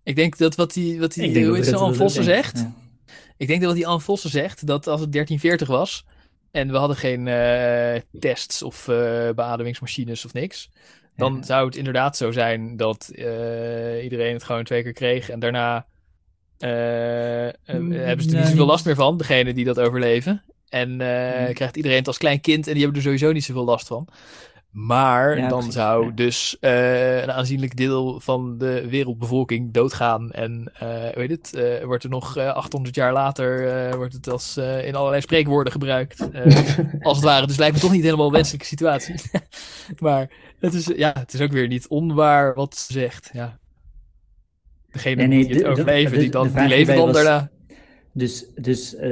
Ik denk dat wat die, wat die hoe ook Vossen zegt, Ja. Ik denk dat wat die Anne Vossen zegt, dat als het 1340 was en we hadden geen eh, tests of eh, beademingsmachines of niks, dan Ja. zou het inderdaad zo zijn dat eh, iedereen het gewoon twee keer kreeg en daarna Mm, hebben ze er nee, niet zoveel last meer van, degene die dat overleven. En eh, Mm. krijgt iedereen het als klein kind en die hebben er sowieso niet zoveel last van. Maar Ja, dan precies, zou ja. dus eh, een aanzienlijk deel van de wereldbevolking doodgaan. En eh weet het, eh, wordt er nog eh, 800 jaar later wordt het als in allerlei spreekwoorden gebruikt. als het ware. Dus lijkt me toch niet helemaal een wenselijke situatie. maar het is, ja, het is ook weer niet onwaar wat ze zegt. Ja. Degene Nee, nee, die het overleven, die, dan, die leven dan was- daarna. Dus, dus eh,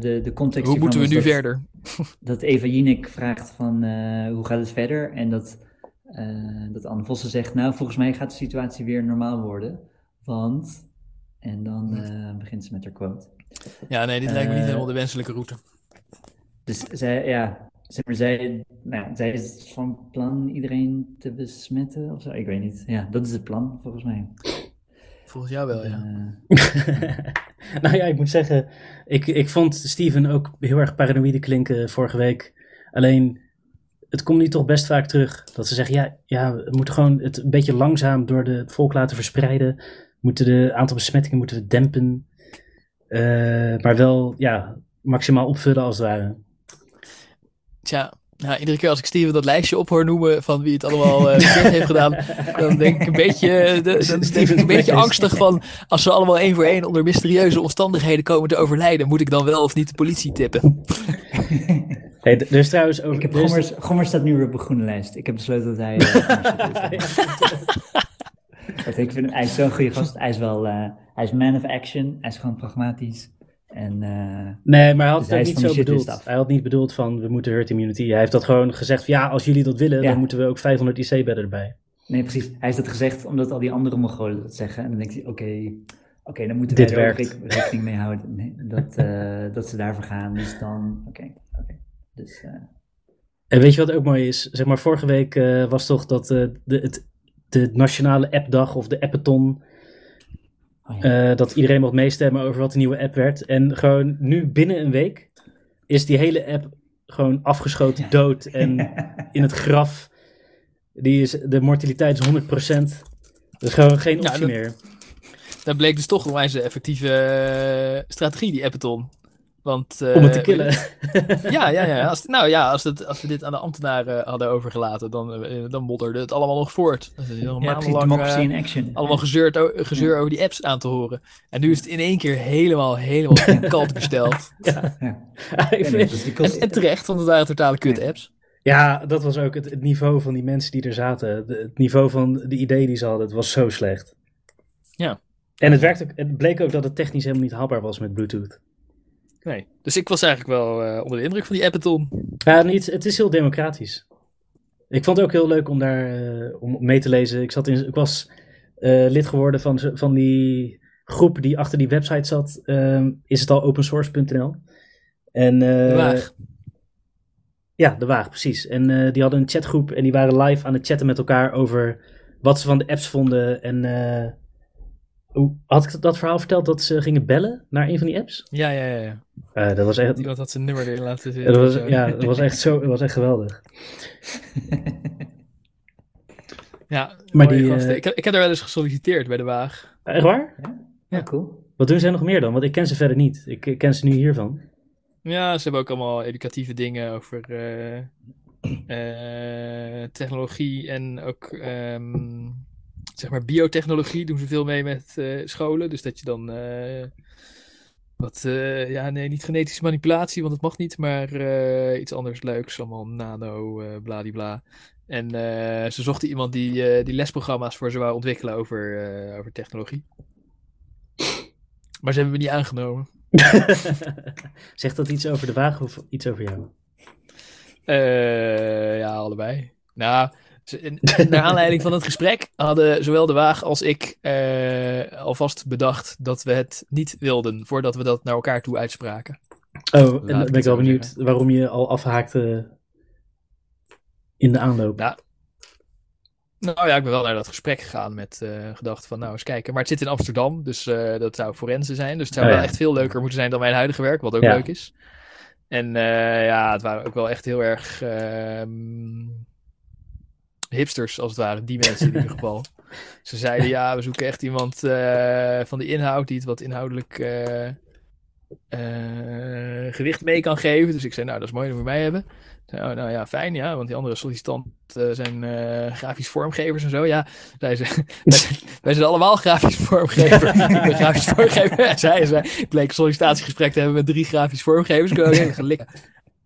de, de context Hoe moeten we nu dat, verder? Dat Eva Jinek vraagt van eh, hoe gaat het verder? En dat, eh, dat Anne Vossen zegt, nou volgens mij gaat de situatie weer normaal worden. Want, en dan begint ze met haar quote. Ja, nee, dit lijkt me niet helemaal de wenselijke route. Dus zij, ja, zeg maar, zij, nou, zij is van plan iedereen te besmetten of zo. Ik weet niet. Ja, dat is het plan volgens mij. Volgens jou wel, ja. Eh, nou ja, ik moet zeggen, ik, ik vond Steven ook heel erg paranoïde klinken vorige week. Alleen, het komt nu toch best vaak terug. Dat ze zeggen, ja, ja we moeten gewoon het een beetje langzaam door de, het volk laten verspreiden. We moeten de aantal besmettingen moeten we dempen. Eh, maar wel, ja, maximaal opvullen als het ware. Tja, nou, iedere keer als ik Steven dat lijstje op hoor noemen van wie het allemaal eh, heeft gedaan, dan denk ik een beetje, eh, de- dan Steven's een beetje angstig van als ze allemaal één voor één onder mysterieuze omstandigheden komen te overlijden, moet ik dan wel of niet de politie tippen? Hey, d- er is trouwens over... ik heb er Gommers, Gommers staat nu weer op een groene lijst. Ik heb besloten dat hij... eh, ik vind, hij is zo'n goede gast. Hij is wel... eh, hij is man of action. Hij is gewoon pragmatisch. En eh, Nee, maar hij had Dus het ook niet zo bedoeld. Hij had niet bedoeld van we moeten herd immunity. Hij heeft dat gewoon gezegd van ja, als jullie dat willen, Ja. dan moeten we ook 500 IC-bedden erbij. nee, precies. Hij heeft dat gezegd omdat al die andere Mongolen dat zeggen. En dan denkt hij, oké, oké, dan moeten Dit wij er ook rekening mee houden. Nee, dat, eh, dat ze daarvoor gaan. Dus dan, oké, oké. Dus, eh, En weet je wat ook mooi is? Zeg maar, vorige week was toch dat de, het, de nationale appdag of de appathon, oh ja. eh, dat iedereen mocht meestemmen over wat de nieuwe app werd. En gewoon nu binnen een week is die hele app gewoon afgeschoten, dood en in het graf. Die is, de mortaliteit is 100%. Dat is gewoon geen Ja, optie dat- meer. Dat bleek dus toch een wijze effectieve eh, strategie, die Appeton. Want, eh, Om het te killen. Ja, ja, ja. Als, nou ja, als, het, als we dit aan de ambtenaren hadden overgelaten, dan, eh, dan modderde het allemaal nog voort. Je nog ja, precies. Democracy eh, in action. allemaal gezeurd, gezeur over die apps aan te horen. En nu is het in één keer helemaal, helemaal kalt gesteld. Ja. Vind- dus En, terecht, want het waren totale kut apps. Ja, dat was ook het, het niveau van die mensen die er zaten. De- het niveau van de ideeën die ze hadden, het was zo slecht. Ja. En het, werkte ook, het bleek ook dat het technisch helemaal niet haalbaar was met Bluetooth. Nee. Dus ik was eigenlijk wel eh, onder de indruk van die Appeton. Ja, niet, het is heel democratisch. Ik vond het ook heel leuk om daar eh, om mee te lezen. Ik, zat in, ik was eh, lid geworden van, van die groep die achter die website zat. Ehm, is het al opensource.nl? En, De Waag. Ja, de Waag, precies. En die hadden een chatgroep en die waren live aan het chatten met elkaar over wat ze van de apps vonden. En had ik dat verhaal verteld dat ze gingen bellen naar een van die apps? Ja, ja, ja. ja. Eh, dat was echt, Iemand had zijn nummer erin laten ja, zitten. dat was, ja, dat was echt zo, dat was echt geweldig. Ja, Maar die, eh, ik, heb- ik heb daar wel eens gesolliciteerd bij de Waag. Echt waar? Ja, cool. Wat doen zij nog meer dan? Want ik ken ze verder niet. Ik ik ken ze nu hiervan. Ja, ze hebben ook allemaal educatieve dingen over eh, eh, technologie en ook ehm, zeg maar biotechnologie doen ze veel mee met eh, scholen. Dus dat je dan eh, wat, eh, ja nee, niet genetische manipulatie, want dat mag niet, maar iets anders leuks, allemaal nano, bladibla. En ze zochten iemand die, die lesprogramma's voor ze wou ontwikkelen over, over technologie. Maar ze hebben me niet aangenomen. Zegt dat iets over de wagen of iets over jou? Ja, allebei. Nou, naar aanleiding van het gesprek hadden zowel de Waag als ik eh, alvast bedacht dat we het niet wilden voordat we dat naar elkaar toe uitspraken. Oh, en dan ik ben ik wel benieuwd zeggen. waarom je al afhaakte in de aanloop. Nou, Nou ja, ik ben wel naar dat gesprek gegaan met eh gedacht van nou eens kijken. Maar het zit in Amsterdam, dus eh, dat zou forensen zijn. Dus het zou Oh, wel ja. echt veel leuker moeten zijn dan mijn huidige werk, wat ook Ja. leuk is. En ja, het waren ook wel echt heel erg ehm, hipsters, als het ware. Die mensen in ieder geval. Ze zeiden ja, we zoeken echt iemand eh, van de inhoud die het wat inhoudelijk eh, eh, gewicht mee kan geven. Dus ik zei nou, dat is mooi dat we mij hebben. Oh, nou ja, fijn, ja, want die andere sollicitanten zijn grafisch vormgevers en zo. Ja, zei ze, wij zijn allemaal grafisch vormgever. ik ben grafisch vormgever. zij, bleek een sollicitatiegesprek te hebben met drie grafisch vormgevers. Ik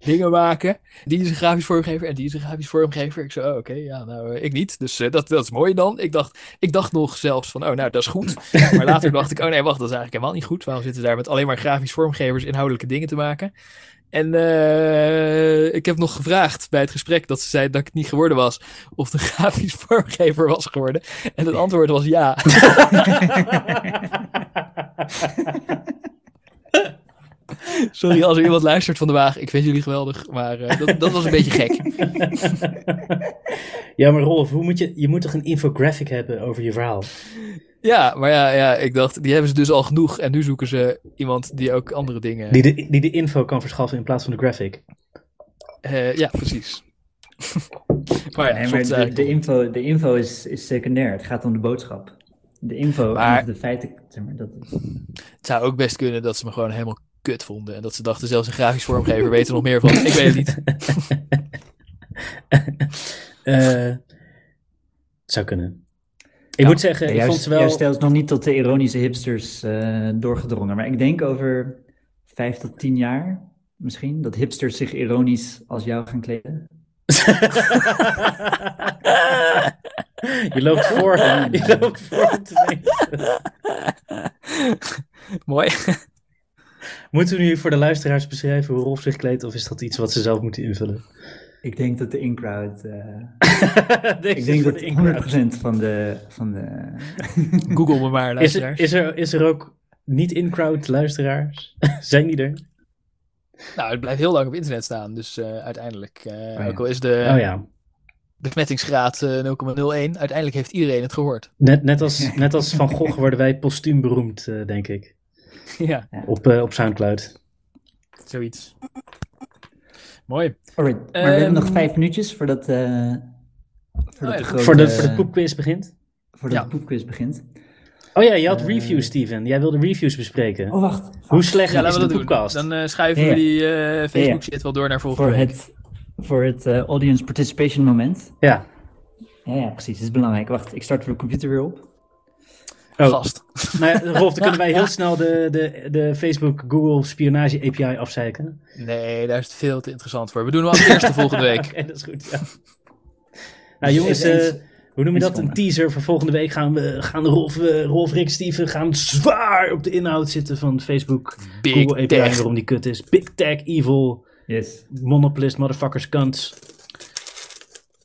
dingen maken. Die is een grafisch vormgever en die is een grafisch vormgever. Ik zei, oh, oké, ja, nou, ik niet. Dus uh, dat, dat is mooi dan. Ik dacht, ik dacht nog zelfs van, oh, nou, dat is goed. Maar later dacht ik, oh nee, wacht, dat is eigenlijk helemaal niet goed. Waarom zitten daar met alleen maar grafisch vormgevers inhoudelijke dingen te maken? En uh, ik heb nog gevraagd bij het gesprek dat ze zei dat ik het niet geworden was. Of de grafisch vormgever was geworden. En het antwoord was ja. Sorry als er iemand luistert van de wagen. Ik vind jullie geweldig, maar uh, dat, dat, was een beetje gek. Ja, maar Rolf, hoe moet je, je moet toch een infographic hebben over je verhaal? Ja, maar ja, ja, ik dacht, die hebben ze dus al genoeg. En nu zoeken ze iemand die ook andere dingen... Die de, die de info kan verschaffen in plaats van de graphic. Uh, ja, precies. maar ja, nee, maar de, de, info, de info is, is secundair. Het gaat om de boodschap. De info maar, de feiten. Zeg maar, dat is... Het zou ook best kunnen dat ze me gewoon helemaal kut vonden. En dat ze dachten, zelfs een grafisch vormgever weet er nog meer van. Ik weet het niet. uh, zou kunnen. Ik moet zeggen, ik vond ze wel... Jij stelt nog niet tot de ironische hipsters uh, doorgedrongen. Maar ik denk over vijf tot tien jaar misschien... dat hipsters zich ironisch als jou gaan kleden. je loopt voor. Je loopt voor. Mooi. Moeten we nu voor de luisteraars beschrijven hoe Rolf zich kleedt, of is dat iets wat ze zelf moeten invullen? Ik denk dat de in-crowd. Uh, ik denk dat de 100% van de. Van de... Google me maar, luisteraars. Is er, is er, is er ook niet in-crowd luisteraars? Zijn die er? Nou, het blijft heel lang op internet staan, dus uh, uiteindelijk. Uh, oh, ja. Ook al is de. Oh ja besmettingsgraad 0,01. Uiteindelijk heeft iedereen het gehoord. Net, net, als, net als Van Gogh worden wij postuum beroemd, uh, denk ik. Ja. Op, uh, op Soundcloud. Zoiets. Mooi. Alright, maar um, we hebben nog ehm, vijf minuutjes voordat, uh, voordat oh, de grote, voor, de, voor de poepquiz begint. Voordat ja. de poepquiz begint. Oh ja, je had uh, reviews, Steven. Jij wilde reviews bespreken. Oh, wacht. Hoe slecht ja, is de poepcast? Dan uh, schuiven we die uh, Facebook shit wel door naar volgende voor week. Het, voor het audience participation moment. Ja. Ja, ja, precies. Dat is belangrijk. Wacht, ik start de computer weer op. Oh. Gast. Nou ja, Rolf, dan kunnen wij heel snel de, de, de Facebook Google spionage API afzeiken. Nee, daar is het veel te interessant voor. We doen hem als eerste volgende week. En dat is goed, ja. Nou jongens, uh, hoe noem je dat? Een teaser voor volgende week gaan we gaan Rolf, uh, Rolf Rick, Steven gaan zwaar op de inhoud zitten van Facebook Big Google API tech. waarom die kut is. Big Tech Evil. Yes. Monopolist, motherfuckers, cunts.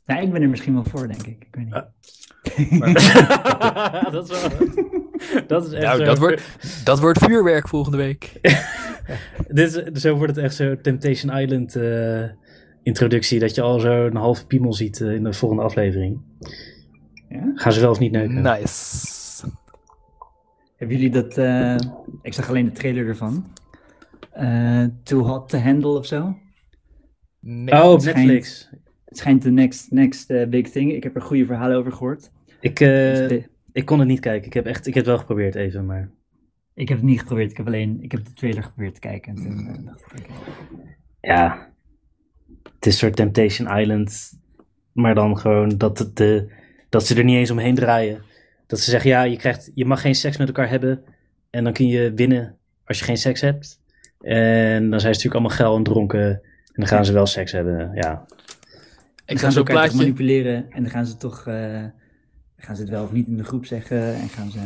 Nou, ik ben er misschien wel voor, denk ik. Ik weet niet. Uh, dat is wel... Dat is echt nou, zo... dat, wordt, dat wordt vuurwerk volgende week. Dit is, zo wordt het echt zo Temptation Island uh, introductie. Dat je al zo een halve piemel ziet uh, in de volgende aflevering. Ja? Gaan ze wel of niet neuken? Nice. Hebben jullie dat... Uh, ik zag alleen de trailer ervan. Too Hot to Handle of zo? Nee, oh, op Netflix. Het schijnt de next, next uh, big thing. Ik heb er goede verhalen over gehoord. Ik, uh, ik kon het niet kijken. Ik heb, echt, ik heb het wel geprobeerd even, maar... Ik heb het niet geprobeerd. Ik heb alleen ik heb de trailer geprobeerd te kijken. En toen uh, dacht ik... Ja. Het is een soort Temptation Island. Maar dan gewoon dat, het de, dat ze er niet eens omheen draaien. Dat ze zeggen, ja, je, krijgt, je mag geen seks met elkaar hebben. En dan kun je winnen als je geen seks hebt. En dan zijn ze natuurlijk allemaal geil en dronken. En dan gaan ze wel seks hebben. Ja, ik gaan ze ook plaatje... manipuleren en dan gaan ze toch, uh, gaan ze het wel of niet in de groep zeggen en gaan ze...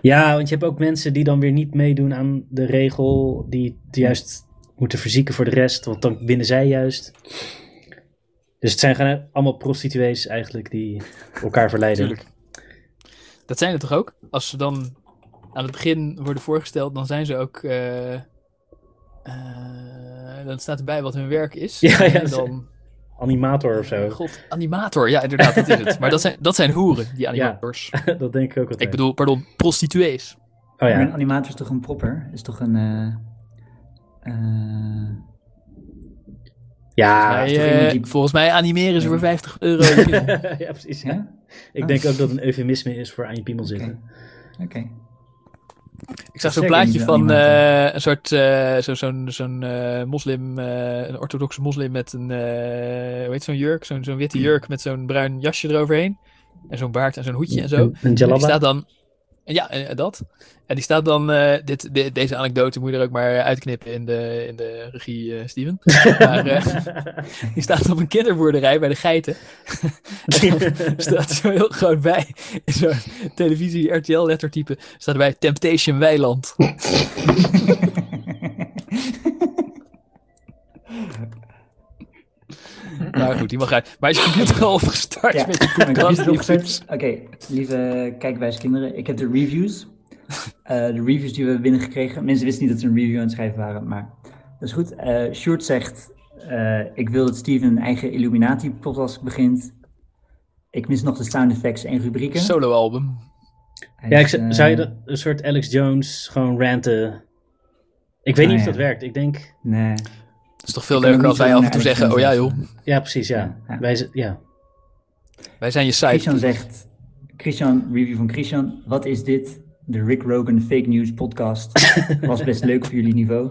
Ja, want je hebt ook mensen die dan weer niet meedoen aan de regel, die het juist moeten verzieken voor de rest, want dan winnen zij juist. Dus het zijn gewoon allemaal prostituees eigenlijk die elkaar verleiden. Tuurlijk. Dat zijn er toch ook? Als ze dan aan het begin worden voorgesteld, dan zijn ze ook. Uh, uh, dan staat erbij wat hun werk is. Ja, ja. En dan animator of zo. God, animator, ja, inderdaad, dat is het. Maar dat zijn, dat zijn hoeren, die animators. Ja, dat denk ik ook altijd. Ik bedoel, pardon, prostituees. Oh ja. een animator is toch een propper? Is toch een. Uh, uh... Ja, volgens mij, die... volgens mij, animeren ze voor 50 euro. ja, precies. Ja? Ik denk ook dat een eufemisme is voor aan je piemel zitten. Oké. Okay. Ik zag zo'n plaatje van iemand, eh, een soort eh, zo, zo'n zo'n eh, moslim, eh, een orthodoxe moslim met een, eh hoe heet zo'n jurk, zo'n zo'n witte jurk met zo'n bruin jasje eroverheen. En zo'n baard en zo'n hoedje en zo. Een, een En die staat dan, ja, eh, dat. En die staat dan, eh, dit, de- deze anekdote moet je er ook maar uitknippen in de, in de regie, eh, Steven. Maar die staat op een kinderboerderij bij de geiten. Staat zo heel groot bij, in zo'n televisie RTL lettertype, staat erbij Temptation Weiland. Nou goed, die mag uit. Maar is je computer al opgestart Ja, met je. Oké, lieve kijkwijze ik heb de reviews. Eh, de reviews die we hebben binnengekregen. Mensen wisten niet dat ze een review aan het schrijven waren, maar dat is goed. Eh Sjoerd zegt, eh, ik wil dat Steven een eigen Illuminati-podcast begint. Ik mis nog de sound effects en rubrieken. Solo-album. Hij Ja, ik, zou- je dat, een soort Alex Jones gewoon ranten? Ik weet Ah, niet of dat werkt. Ik denk, Nee. Het is toch veel leuker als wij af en toe zeggen, oh ja joh, ja precies, ja. Wij, ja. wij zijn je Christian site. zegt, Christian, review van Christian, wat is dit? De Rick Rogan fake news podcast. Was best leuk voor jullie niveau.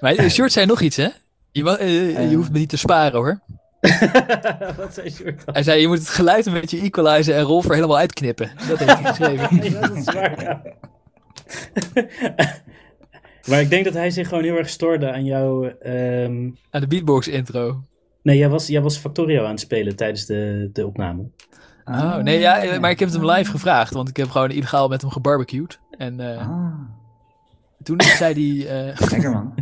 Maar eh, Sjoerd zei nog iets hè? Je, ma- eh, je Eh. hoeft me niet te sparen hoor. Wat zei? Hij zei, je moet het geluid een beetje equalizen en Rolf er helemaal uitknippen. Dat heeft hij geschreven. Ja, dat is waar, ja. Maar ik denk dat hij zich gewoon heel erg stoorde aan jouw... ehm, Aan de beatbox intro. Nee, jij was, jij was Factorio aan het spelen tijdens de, de opname. Oh, nee, ja, eh, maar ik heb het hem live gevraagd, want ik heb gewoon illegaal met hem gebarbecued. En eh, Ah, toen zei hij, eh, lekker man.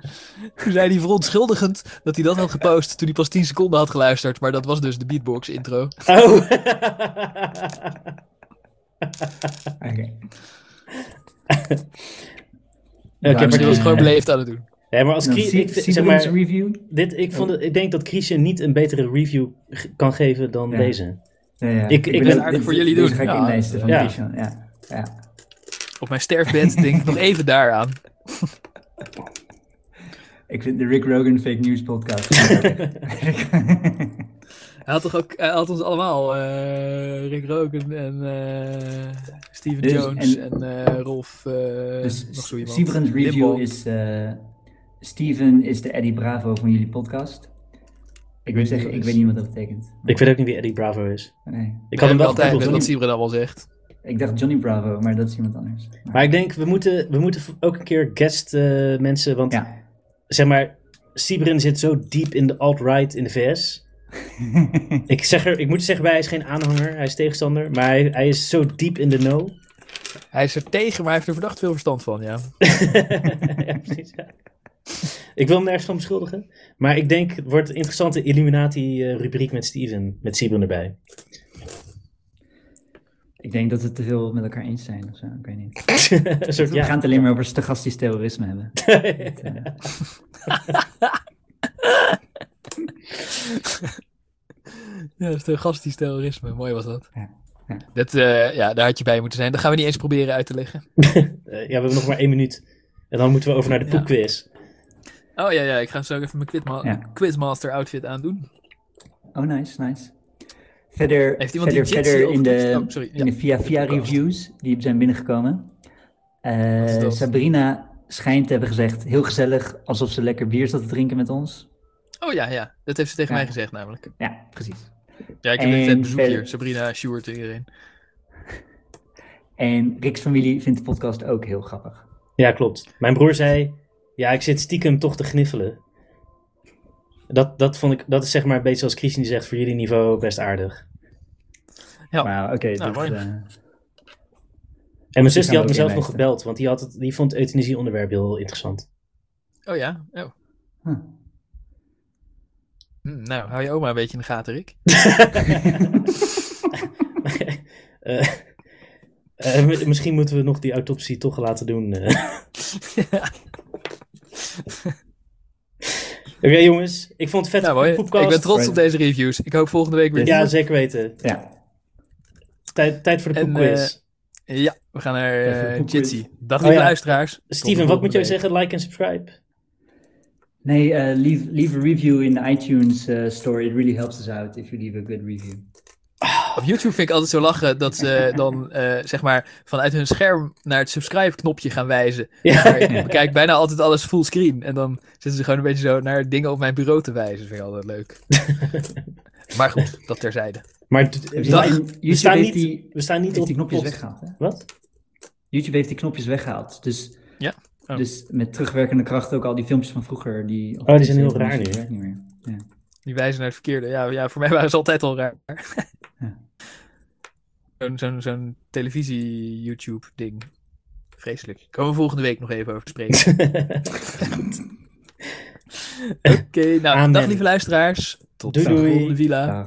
toen zei hij verontschuldigend dat hij dat had gepost toen hij pas 10 seconden had geluisterd. Maar dat was dus de beatbox intro. Oh! Oké. Oké, Ja, dit was was gewoon beleefd aan het doen. Ja, maar als Chris, ik, zeg maar, review? dit, ik, vond het, ik denk dat Christian niet een betere review kan geven dan Ja. deze. Ja, ja. Ik- ik ben- ben- aardig dit- voor jullie doen. ga ik Ja. inlijsten van Ja. Christian. Ja. Ja. Op mijn sterfbed denk ik nog even daaraan. Ik vind de Rick Rogan fake news podcast. Hij had toch ook, hij had ons allemaal, eh, Rick Rogan en eh, Steven Dus, Jones en- en, eh, Rolf, eh, dus nog zo iemand. Siebrand's review Limbo. is... eh Steven is de Eddie Bravo van jullie podcast. Ik weet zeggen, wat ik weet niet wat dat betekent. Ik weet ook niet wie Eddie Bravo is. Nee. Ik had hem wel altijd gegoogeld. met wat Siebrand allemaal zegt. Ik dacht Johnny Bravo, maar dat is iemand anders. Maar- Maar ik denk, we moeten, we moeten ook een keer guest eh, mensen, want ja. zeg maar, Sibrin zit zo diep in de alt-right in de VS. ik, zeg er, ik moet zeggen bij, hij is geen aanhanger, hij is tegenstander, maar hij, hij is zo diep in de know. Hij is er tegen, maar hij heeft er verdacht veel verstand van, ja. ja, precies, ja. Ik wil hem nergens van beschuldigen, maar ik denk, het wordt een interessante Illuminati-rubriek met Steven, met Sibrin erbij. Ik denk dat we te veel met elkaar eens zijn of zo. Ik weet niet. soort, We ja. gaan het alleen maar over stochastisch terrorisme hebben. Dat, eh, Ja, dat is de terrorisme. Mooi was dat. Ja, ja. Dat, eh, ja, daar had je bij moeten zijn. Dat gaan we niet eens proberen uit te leggen. Eh, ja, we hebben nog maar één minuut. En dan moeten we over naar de poepquiz. Oh ja, ja, ik ga zo even mijn quizma-. Quizmaster outfit aandoen. Oh, nice, nice. Verder, Heeft iemand verder, die verder in de? Oh, sorry. in de Ja, via via de reviews die zijn binnengekomen. Eh? Sabrina schijnt te hebben gezegd, heel gezellig, alsof ze lekker bier zat te drinken met ons. Oh ja, ja. Dat heeft ze tegen Ja. mij gezegd namelijk. Ja, precies. Ja, ik heb En net het bezoek hier. Sabrina, Sjoerd, iedereen. En Rick's familie vindt de podcast ook heel grappig. Ja, klopt. Mijn broer zei, ja, ik zit stiekem toch te gniffelen. Dat, dat, vond ik, dat is zeg maar een beetje zoals Christian die zegt, voor jullie niveau best aardig. Ja. Maar oké, Nou, dat, mooi. eh, En mijn zus die had mezelf nog gebeld, want die, had het, die vond het euthanasie onderwerp heel interessant. Oh ja? Oh. huh. Hm, nou, hou je oma een beetje in de gaten, Rick. Eh, eh, mi- misschien moeten we nog die autopsie toch laten doen. eh. Oké jongens, ik vond het vet. Nou. Ik ben trots op deze reviews. Ik hoop volgende week weer. Ja, zeker weten. Ja, Tijd, tijd voor de En, poepquiz. Ja, we gaan naar uh. Jitsi. Dag Oh lieve ja. luisteraars. Steven, wat moet jij zeggen? Like en subscribe. Nee, eh, leave, leave a review in de iTunes eh, store. It really helps us out if you leave a good review. Op YouTube vind ik altijd zo lachen dat ze dan eh, zeg maar vanuit hun scherm naar het subscribe-knopje gaan wijzen. Ja. Maar ik bekijk bijna altijd alles fullscreen. En dan zitten ze gewoon een beetje zo naar dingen op mijn bureau te wijzen. Dat vind ik altijd leuk. maar goed, dat terzijde. Maar YouTube we staan heeft niet, die, we staan niet heeft op die knopjes post. weggehaald. Hè? Wat? YouTube heeft die knopjes weggehaald. Dus, Ja? Oh. dus met terugwerkende kracht ook al die filmpjes van vroeger. Die, Oh, die zijn heel raar nu. Die werkt niet meer. Ja. Die wijzen naar het verkeerde. Ja, ja voor mij waren ze altijd al raar. Ja. Zo'n televisie-YouTube-ding. Vreselijk. Komen we volgende week nog even over te spreken. Oké, nou, Amen. dag lieve luisteraars. Tot Doei, de volgende villa.